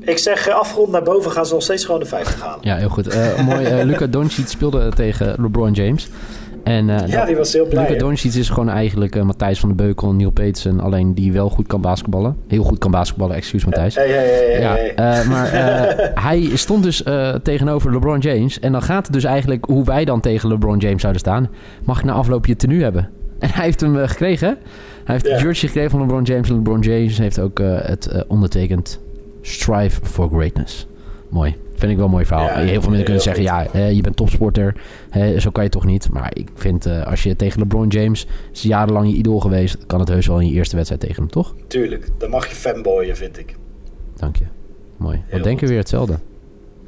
ik zeg afgerond naar boven gaan ze nog steeds gewoon de 50 halen. Ja, heel goed. mooi, Luca Doncic speelde tegen LeBron James. En, uh, ja, die was heel blij. Luka Doncic is gewoon eigenlijk uh, Matthijs van de Beukel en Neil Petersen. Alleen die wel goed kan basketballen. Heel goed kan basketballen, excuus Matthijs. Ja, ja, ja. ja, uh, maar hij stond dus tegenover LeBron James. En dan gaat het dus eigenlijk hoe wij dan tegen LeBron James zouden staan. Mag ik na afloop je tenue hebben? En hij heeft hem gekregen. Hij heeft de jersey gekregen van LeBron James. En LeBron James heeft ook het ondertekend Strive for Greatness. Mooi. Vind ik wel een mooi verhaal. Ja, heel veel mensen kunnen zeggen, ja, je bent topsporter. Zo kan je toch niet. Maar ik vind, uh, als je tegen LeBron James... is jarenlang je idool geweest... kan het heus wel in je eerste wedstrijd tegen hem, toch? Tuurlijk. Dan mag je fanboyen, vind ik. Dank je. Mooi. We denken weer hetzelfde.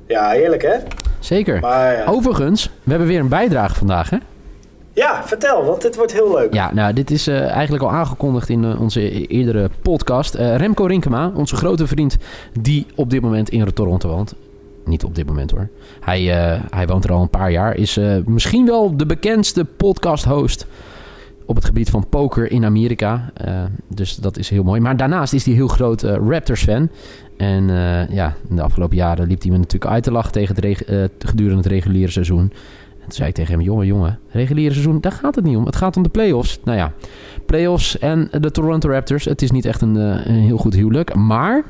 Ja, heerlijk hè? Zeker. Maar, ja. Overigens, we hebben weer een bijdrage vandaag hè? Ja, vertel, want dit wordt heel leuk. Ja, nou, dit is uh, eigenlijk al aangekondigd in uh, onze eerdere podcast. Uh, Remco Rinkema, onze grote vriend, die op dit moment in Toronto woont niet op dit moment hoor. Hij, uh, hij woont er al een paar jaar. Is uh, misschien wel de bekendste podcast-host op het gebied van poker in Amerika. Uh, dus dat is heel mooi. Maar daarnaast is hij heel groot Raptors-fan. En ja, in de afgelopen jaren liep hij me natuurlijk uit te lachen tegen het gedurende het reguliere seizoen. En toen zei ik tegen hem, jongen, jongen, reguliere seizoen, daar gaat het niet om. Het gaat om de playoffs. Nou ja, playoffs en de Toronto Raptors. Het is niet echt een, een heel goed huwelijk. Maar,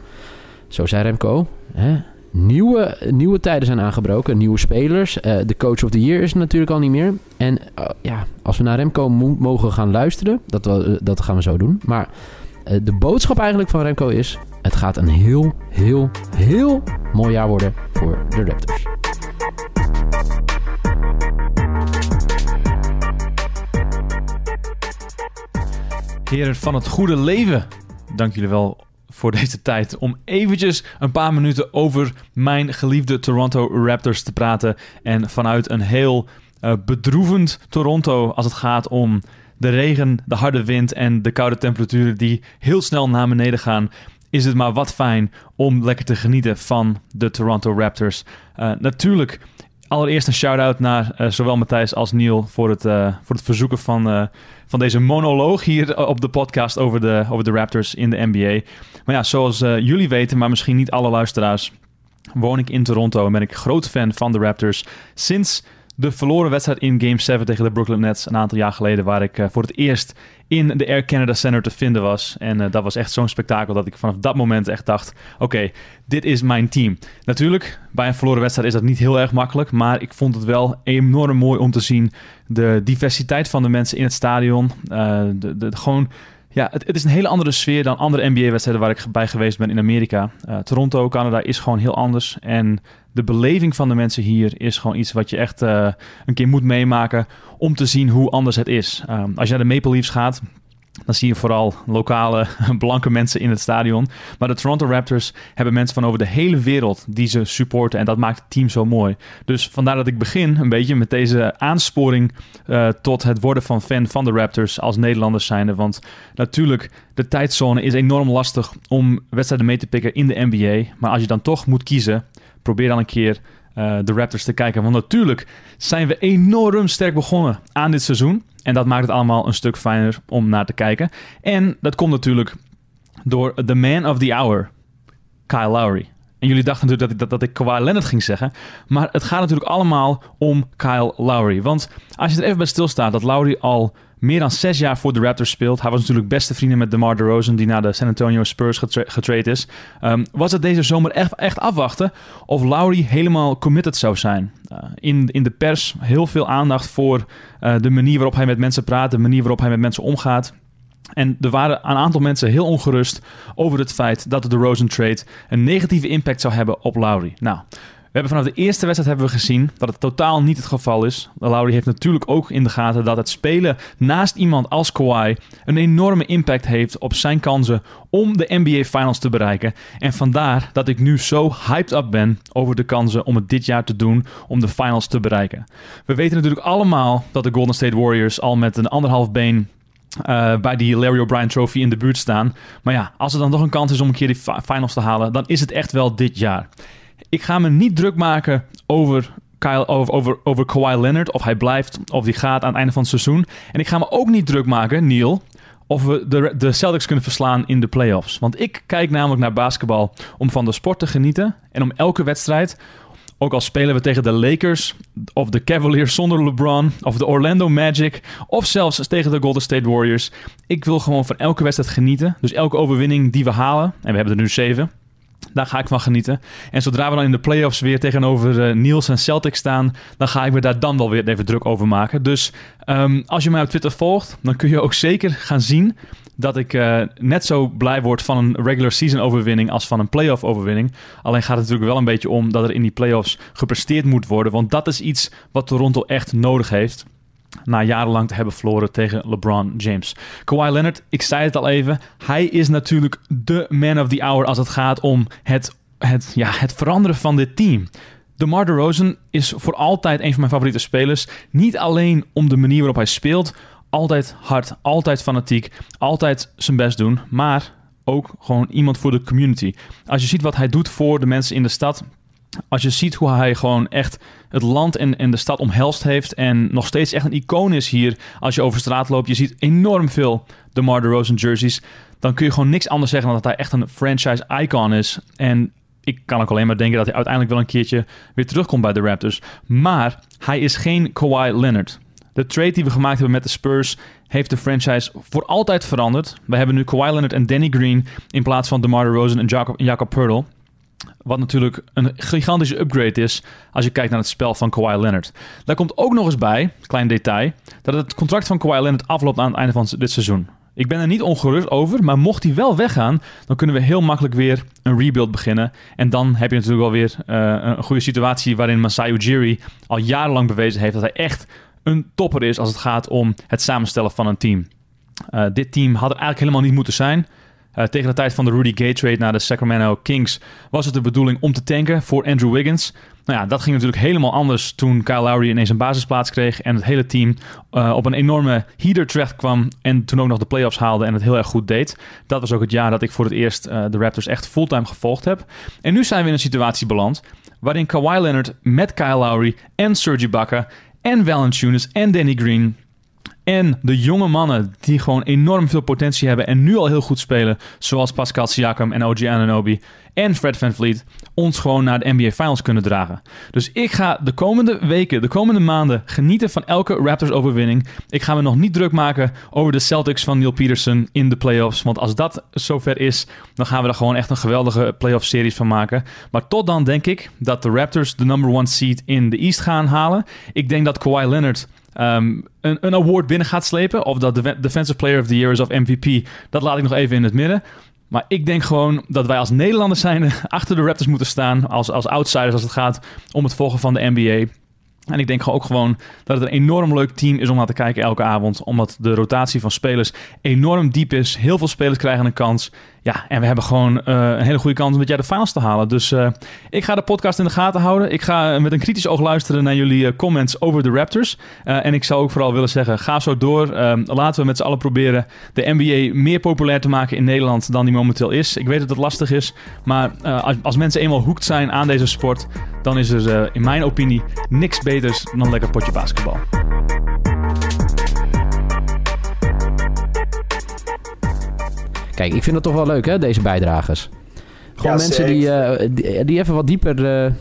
zo zei Remco, hè, nieuwe, nieuwe tijden zijn aangebroken. Nieuwe spelers. Eh, de coach of the year is natuurlijk al niet meer. En eh, ja, als we naar Remco mo- mogen gaan luisteren, dat, we, dat gaan we zo doen. Maar eh, de boodschap eigenlijk van Remco is... het gaat een heel, heel, heel mooi jaar worden voor de Raptors. Heren van het goede leven, dank jullie wel voor deze tijd om eventjes een paar minuten over mijn geliefde Toronto Raptors te praten. En vanuit een heel uh, bedroevend Toronto als het gaat om de regen, de harde wind en de koude temperaturen die heel snel naar beneden gaan, is het maar wat fijn om lekker te genieten van de Toronto Raptors. Uh, natuurlijk allereerst een shout-out naar uh, zowel Matthijs als Neil voor het, uh, voor het verzoeken van, uh, van deze monoloog hier op de podcast over de, over de Raptors in de NBA. Maar ja, zoals jullie weten, maar misschien niet alle luisteraars, woon ik in Toronto en ben ik groot fan van de Raptors sinds de verloren wedstrijd in Game 7 tegen de Brooklyn Nets een aantal jaar geleden, waar ik voor het eerst in de Air Canada Center te vinden was. En uh, dat was echt zo'n spektakel dat ik vanaf dat moment echt dacht: oké, dit is mijn team. Natuurlijk, bij een verloren wedstrijd is dat niet heel erg makkelijk, maar ik vond het wel enorm mooi om te zien de diversiteit van de mensen in het stadion. Uh, de, gewoon. Ja, het, is een hele andere sfeer dan andere NBA-wedstrijden waar ik bij geweest ben in Amerika. Uh, Toronto, Canada is gewoon heel anders. En de beleving van de mensen hier is gewoon iets wat je echt uh, een keer moet meemaken om te zien hoe anders het is. Um, als je naar de Maple Leafs gaat, dan zie je vooral lokale blanke mensen in het stadion. Maar de Toronto Raptors hebben mensen van over de hele wereld die ze supporten. En dat maakt het team zo mooi. Dus vandaar dat ik begin een beetje met deze aansporing uh, tot het worden van fan van de Raptors als Nederlanders zijnde. Want natuurlijk, de tijdzone is enorm lastig om wedstrijden mee te pikken in de NBA. Maar als je dan toch moet kiezen, probeer dan een keer uh, de Raptors te kijken. Want natuurlijk zijn we enorm sterk begonnen aan dit seizoen. En dat maakt het allemaal een stuk fijner om naar te kijken. En dat komt natuurlijk door the man of the hour, Kyle Lowry. En jullie dachten natuurlijk dat ik, dat, dat ik Kawhi Leonard ging zeggen. Maar het gaat natuurlijk allemaal om Kyle Lowry. Want als je er even bij stilstaat dat Lowry al meer dan zes jaar voor de Raptors speelt. Hij was natuurlijk beste vrienden met DeMar DeRozan, die naar de San Antonio Spurs getra getraind is. Um, was het deze zomer echt, echt afwachten of Lowry helemaal committed zou zijn? Uh, in, in de pers heel veel aandacht voor uh, de manier waarop hij met mensen praat, de manier waarop hij met mensen omgaat. En er waren een aantal mensen heel ongerust over het feit dat de DeRozan trade een negatieve impact zou hebben op Lowry. Nou, we hebben vanaf de eerste wedstrijd hebben we gezien dat het totaal niet het geval is. Lowry heeft natuurlijk ook in de gaten dat het spelen naast iemand als Kawhi een enorme impact heeft op zijn kansen om de NBA Finals te bereiken. En vandaar dat ik nu zo hyped up ben over de kansen om het dit jaar te doen om de Finals te bereiken. We weten natuurlijk allemaal dat de Golden State Warriors al met een anderhalf been uh, bij die Larry O'Brien Trophy in de buurt staan. Maar ja, als er dan nog een kans is om een keer die finals te halen, dan is het echt wel dit jaar. Ik ga me niet druk maken over Kyle, over, over, over Kawhi Leonard, of hij blijft of hij gaat aan het einde van het seizoen. En ik ga me ook niet druk maken, Neil, of we de, de Celtics kunnen verslaan in de playoffs. Want ik kijk namelijk naar basketbal om van de sport te genieten en om elke wedstrijd ook al spelen we tegen de Lakers of de Cavaliers zonder LeBron of de Orlando Magic of zelfs tegen de Golden State Warriors. Ik wil gewoon van elke wedstrijd genieten. Dus elke overwinning die we halen, en we hebben er nu zeven, daar ga ik van genieten. En zodra we dan in de playoffs weer tegenover uh, Niels en Celtics staan, dan ga ik me daar dan wel weer even druk over maken. Dus um, als je mij op Twitter volgt, dan kun je ook zeker gaan zien dat ik uh, net zo blij word van een regular season overwinning als van een playoff overwinning. Alleen gaat het natuurlijk wel een beetje om dat er in die playoffs gepresteerd moet worden. Want dat is iets wat Toronto echt nodig heeft. Na jarenlang te hebben verloren tegen LeBron James. Kawhi Leonard, ik zei het al even. Hij is natuurlijk de man of the hour als het gaat om het, het, ja, het veranderen van dit team. DeMar DeRozan is voor altijd een van mijn favoriete spelers. Niet alleen om de manier waarop hij speelt, altijd hard, altijd fanatiek, altijd zijn best doen, maar ook gewoon iemand voor de community. Als je ziet wat hij doet voor de mensen in de stad, als je ziet hoe hij gewoon echt het land en, en de stad omhelst heeft en nog steeds echt een icoon is hier als je over straat loopt, je ziet enorm veel DeMar DeRozan jerseys, dan kun je gewoon niks anders zeggen dan dat hij echt een franchise icon is. En ik kan ook alleen maar denken dat hij uiteindelijk wel een keertje weer terugkomt bij de Raptors. Maar hij is geen Kawhi Leonard. De trade die we gemaakt hebben met de Spurs heeft de franchise voor altijd veranderd. We hebben nu Kawhi Leonard en Danny Green in plaats van DeMar DeRozan en Jacob, Jacob Pertl. Wat natuurlijk een gigantische upgrade is als je kijkt naar het spel van Kawhi Leonard. Daar komt ook nog eens bij, klein detail, dat het contract van Kawhi Leonard afloopt aan het einde van dit seizoen. Ik ben er niet ongerust over, maar mocht hij wel weggaan, dan kunnen we heel makkelijk weer een rebuild beginnen. En dan heb je natuurlijk wel weer uh, een goede situatie waarin Masai Ujiri al jarenlang bewezen heeft dat hij echt een topper is als het gaat om het samenstellen van een team. Uh, dit team had er eigenlijk helemaal niet moeten zijn. Uh, tegen de tijd van de Rudy Gay trade naar de Sacramento Kings was het de bedoeling om te tanken voor Andrew Wiggins. Nou ja, dat ging natuurlijk helemaal anders toen Kyle Lowry ineens een basisplaats kreeg en het hele team uh, op een enorme heater terecht kwam en toen ook nog de playoffs haalde en het heel erg goed deed. Dat was ook het jaar dat ik voor het eerst uh, de Raptors echt fulltime gevolgd heb. En nu zijn we in een situatie beland waarin Kawhi Leonard met Kyle Lowry en Serge Ibaka en Valanciunas en Danny Green en de jonge mannen die gewoon enorm veel potentie hebben en nu al heel goed spelen, zoals Pascal Siakam en OG Anunoby en Fred Van Vliet, ons gewoon naar de NBA Finals kunnen dragen. Dus ik ga de komende weken, de komende maanden genieten van elke Raptors overwinning. Ik ga me nog niet druk maken over de Celtics van Neil Peterson in de playoffs, want als dat zover is, dan gaan we er gewoon echt een geweldige playoff series van maken. Maar tot dan denk ik dat de Raptors de number one seed in de East gaan halen. Ik denk dat Kawhi Leonard um, een, een, award binnen gaat slepen. Of dat de Defensive Player of the Year is of MVP. Dat laat ik nog even in het midden. Maar ik denk gewoon dat wij als Nederlanders zijn achter de Raptors moeten staan. Als, als outsiders als het gaat om het volgen van de NBA. En ik denk ook gewoon dat het een enorm leuk team is om naar te kijken elke avond. Omdat de rotatie van spelers enorm diep is. Heel veel spelers krijgen een kans. Ja, en we hebben gewoon uh, een hele goede kans om dit jaar de finals te halen. Dus uh, ik ga de podcast in de gaten houden. Ik ga met een kritisch oog luisteren naar jullie uh, comments over de Raptors. en ik zou ook vooral willen zeggen, ga zo door. laten we met z'n allen proberen de NBA meer populair te maken in Nederland dan die momenteel is. Ik weet dat het lastig is, maar als, als, mensen eenmaal hoekt zijn aan deze sport... dan is er in mijn opinie niks beters dan lekker potje basketbal. Kijk, ik vind het toch wel leuk, hè, deze bijdragers. Gewoon ja, mensen die, uh, die, die, even wat dieper uh,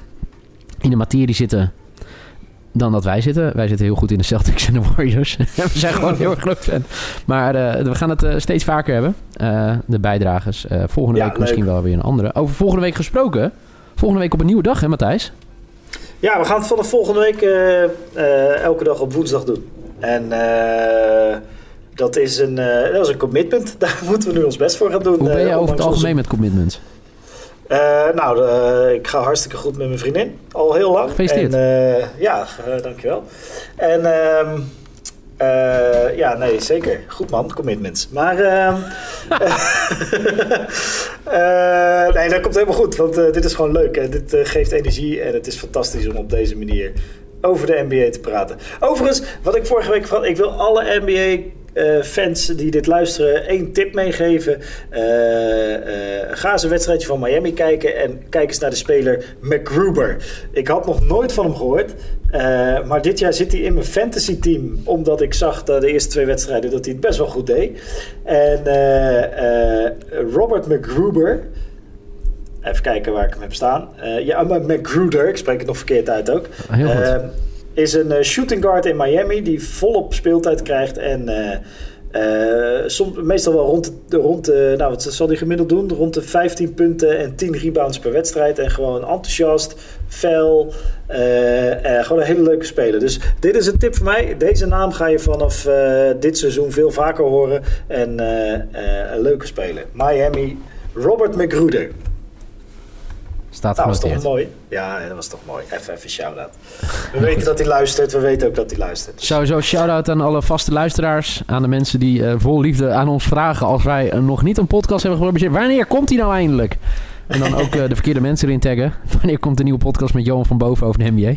in de materie zitten dan dat wij zitten. Wij zitten heel goed in de Celtics en de Warriors. we zijn gewoon heel erg groot fan. Maar uh, we gaan het steeds vaker hebben, de bijdragers. volgende ja, week leuk. misschien wel weer een andere. Over volgende week gesproken. Volgende week op een nieuwe dag, hè Matthijs? Ja, we gaan het vanaf volgende week elke dag op woensdag doen. En dat is, een, uh, dat is een commitment. Daar moeten we nu ons best voor gaan doen. Hoe ben je uh, over het algemeen met commitments? Uh, nou, ik ga hartstikke goed met mijn vriendin. Al heel lang. Gefeliciteerd. En, ja, dankjewel. En ehm, ja, nee, zeker. Goed man, commitments. Maar ehm, nee, dat komt helemaal goed. Want dit is gewoon leuk. En dit geeft energie. En het is fantastisch om op deze manier over de NBA te praten. Overigens, wat ik vorige week van, ik wil alle NBA uh, fans die dit luisteren één tip meegeven. Uh, uh, ga eens een wedstrijdje van Miami kijken en kijk eens naar de speler McGruber. Ik had nog nooit van hem gehoord. maar dit jaar zit hij in mijn fantasy team. Omdat ik zag de eerste twee wedstrijden dat hij het best wel goed deed. En Robert McGruber. Even kijken waar ik hem heb staan. ja, McGruder. Ik spreek het nog verkeerd uit ook. Heel goed is een uh, shooting guard in Miami die volop speeltijd krijgt. En uh, uh, soms, meestal wel rond, de, rond nou wat zal hij gemiddeld doen? Rond de 15 punten en 10 rebounds per wedstrijd. En gewoon enthousiast, fel, gewoon een hele leuke speler. Dus dit is een tip voor mij. Deze naam ga je vanaf dit seizoen veel vaker horen. En een leuke speler. Miami, Robert McGruder. Staat nou, dat was toch mooi? Ja, dat was toch mooi. Even, even shout-out. We weten dat hij luistert. We weten ook dat hij luistert. Sowieso shout-out aan alle vaste luisteraars. Aan de mensen die uh, vol liefde aan ons vragen... als wij uh, nog niet een podcast hebben geprobeerd. Wanneer komt hij nou eindelijk? En dan ook uh, de verkeerde mensen erin taggen. Wanneer komt de nieuwe podcast met Johan van Boven over de NBA?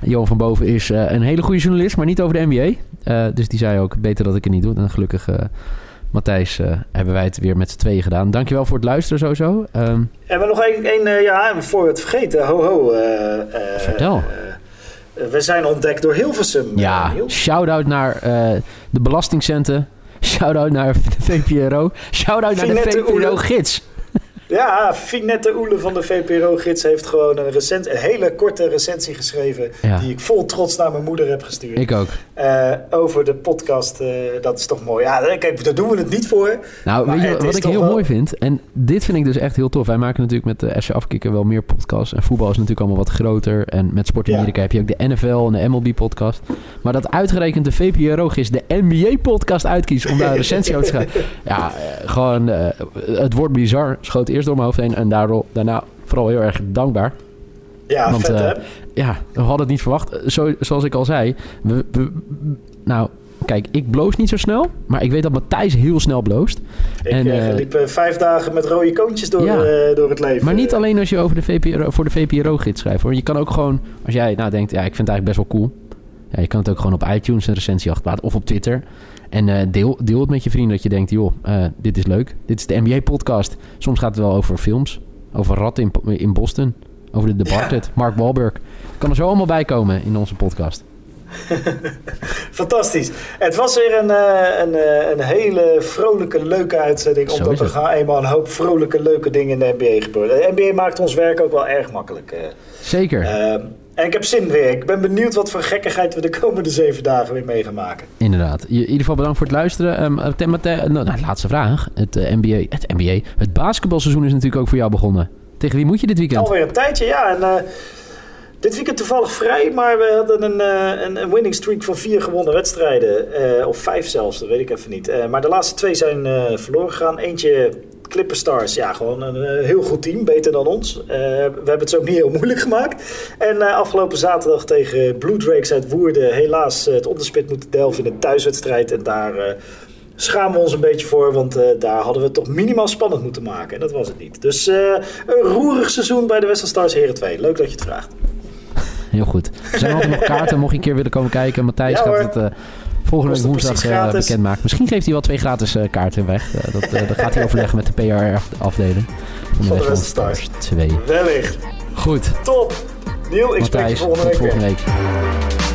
Johan van Boven is een hele goede journalist, maar niet over de NBA. dus die zei ook, beter dat ik het niet doe. En gelukkig Matthijs, uh, hebben wij het weer met z'n tweeën gedaan. Dankjewel voor het luisteren sowieso. Um, en we nog één, uh, ja, voor we het vergeten. Ho, ho. Uh, Vertel. we zijn ontdekt door Hilversum. Ja, shout-out naar de belastingcenten. Shout-out naar de VPRO. Shout-out naar de VPRO-gids. Ja, Finette Oele van de VPRO-gids heeft gewoon een, recent, een hele korte recensie geschreven. Ja. Die ik vol trots naar mijn moeder heb gestuurd. Ik ook. Eh, over de podcast. eh, dat is toch mooi. Ja, kijk, daar doen we het niet voor. Nou, weet je wat ik heel wel- mooi vind? En dit vind ik dus echt heel tof. Wij maken natuurlijk met de SC Afkikken wel meer podcasts. En voetbal is natuurlijk allemaal wat groter. En met Sport Ja. Amerika heb je ook de NFL en de MLB-podcast. Maar dat uitgerekend de VPRO is de NBA-podcast uitkiest om daar een recensie over te schrijven. Ja, eh, gewoon, eh, het woord bizar schoot eerst door mijn hoofd heen. En daardoor, daarna vooral heel erg dankbaar. Ja, Want, vet eh, hè? Ja, we hadden het niet verwacht. Eh, Zo, zoals ik al zei, we, we- nou, kijk, ik bloos niet zo snel. Maar ik weet dat Matthijs heel snel bloost. Ik en, eh, liep vijf dagen met rode koontjes door, Ja. door het leven. Maar niet alleen als je over de VPRO, voor de VPRO-gids schrijft hoor. Je kan ook gewoon, als jij nou denkt, ja, ik vind het eigenlijk best wel cool. Ja, je kan het ook gewoon op iTunes een recensie achterlaten of op Twitter. En eh, deel, deel het met je vrienden dat je denkt, joh, eh, dit is leuk. Dit is de NBA-podcast. Soms gaat het wel over films. Over rat in, in Boston. Over de Departed. Mark Wahlberg. Kan er zo allemaal bij komen in onze podcast. Fantastisch. Het was weer een, eh, een, een hele vrolijke, leuke uitzending. Zo Omdat er gaan eenmaal een hoop vrolijke, leuke dingen in de NBA gebeuren. De NBA maakt ons werk ook wel erg makkelijk. Zeker. Ehm, en ik heb zin weer. Ik ben benieuwd wat voor gekkigheid we de komende zeven dagen weer mee gaan maken. Inderdaad. In ieder geval bedankt voor het luisteren. Matthij- nou, laatste vraag. Het, eh, NBA, het NBA, het basketbalseizoen is natuurlijk ook voor jou begonnen. Tegen wie moet je dit weekend? Alweer een tijdje, ja. En, dit weekend toevallig vrij, maar we hadden een, een, een winning streak van vier gewonnen wedstrijden. Of vijf zelfs, dat weet ik even niet. Maar de laatste twee zijn verloren gegaan. Eentje Clipper Stars, ja, gewoon een eh, heel goed team, beter dan ons. Eh, we hebben het ze ook niet heel moeilijk gemaakt. En eh, afgelopen zaterdag tegen Blue Drakes uit Woerden helaas het onderspit moeten delven in een thuiswedstrijd. En daar schamen we ons een beetje voor, want daar hadden we het toch minimaal spannend moeten maken. En dat was het niet. Dus een roerig seizoen bij de Western Stars Heren 2. Leuk dat je het vraagt. Heel goed. Er zijn altijd nog kaarten, mocht je een keer willen komen kijken. Matthijs Ja, gaat het volgende week woensdag eh, bekendmaken. Misschien geeft hij wel twee gratis eh, kaarten weg. Eh, dat, eh, dat gaat hij overleggen met de PR-afdeling van de Stars 2. Wellicht. Goed, Top. Niel, ik spreek je Matthijs, volgende tot week volgende week.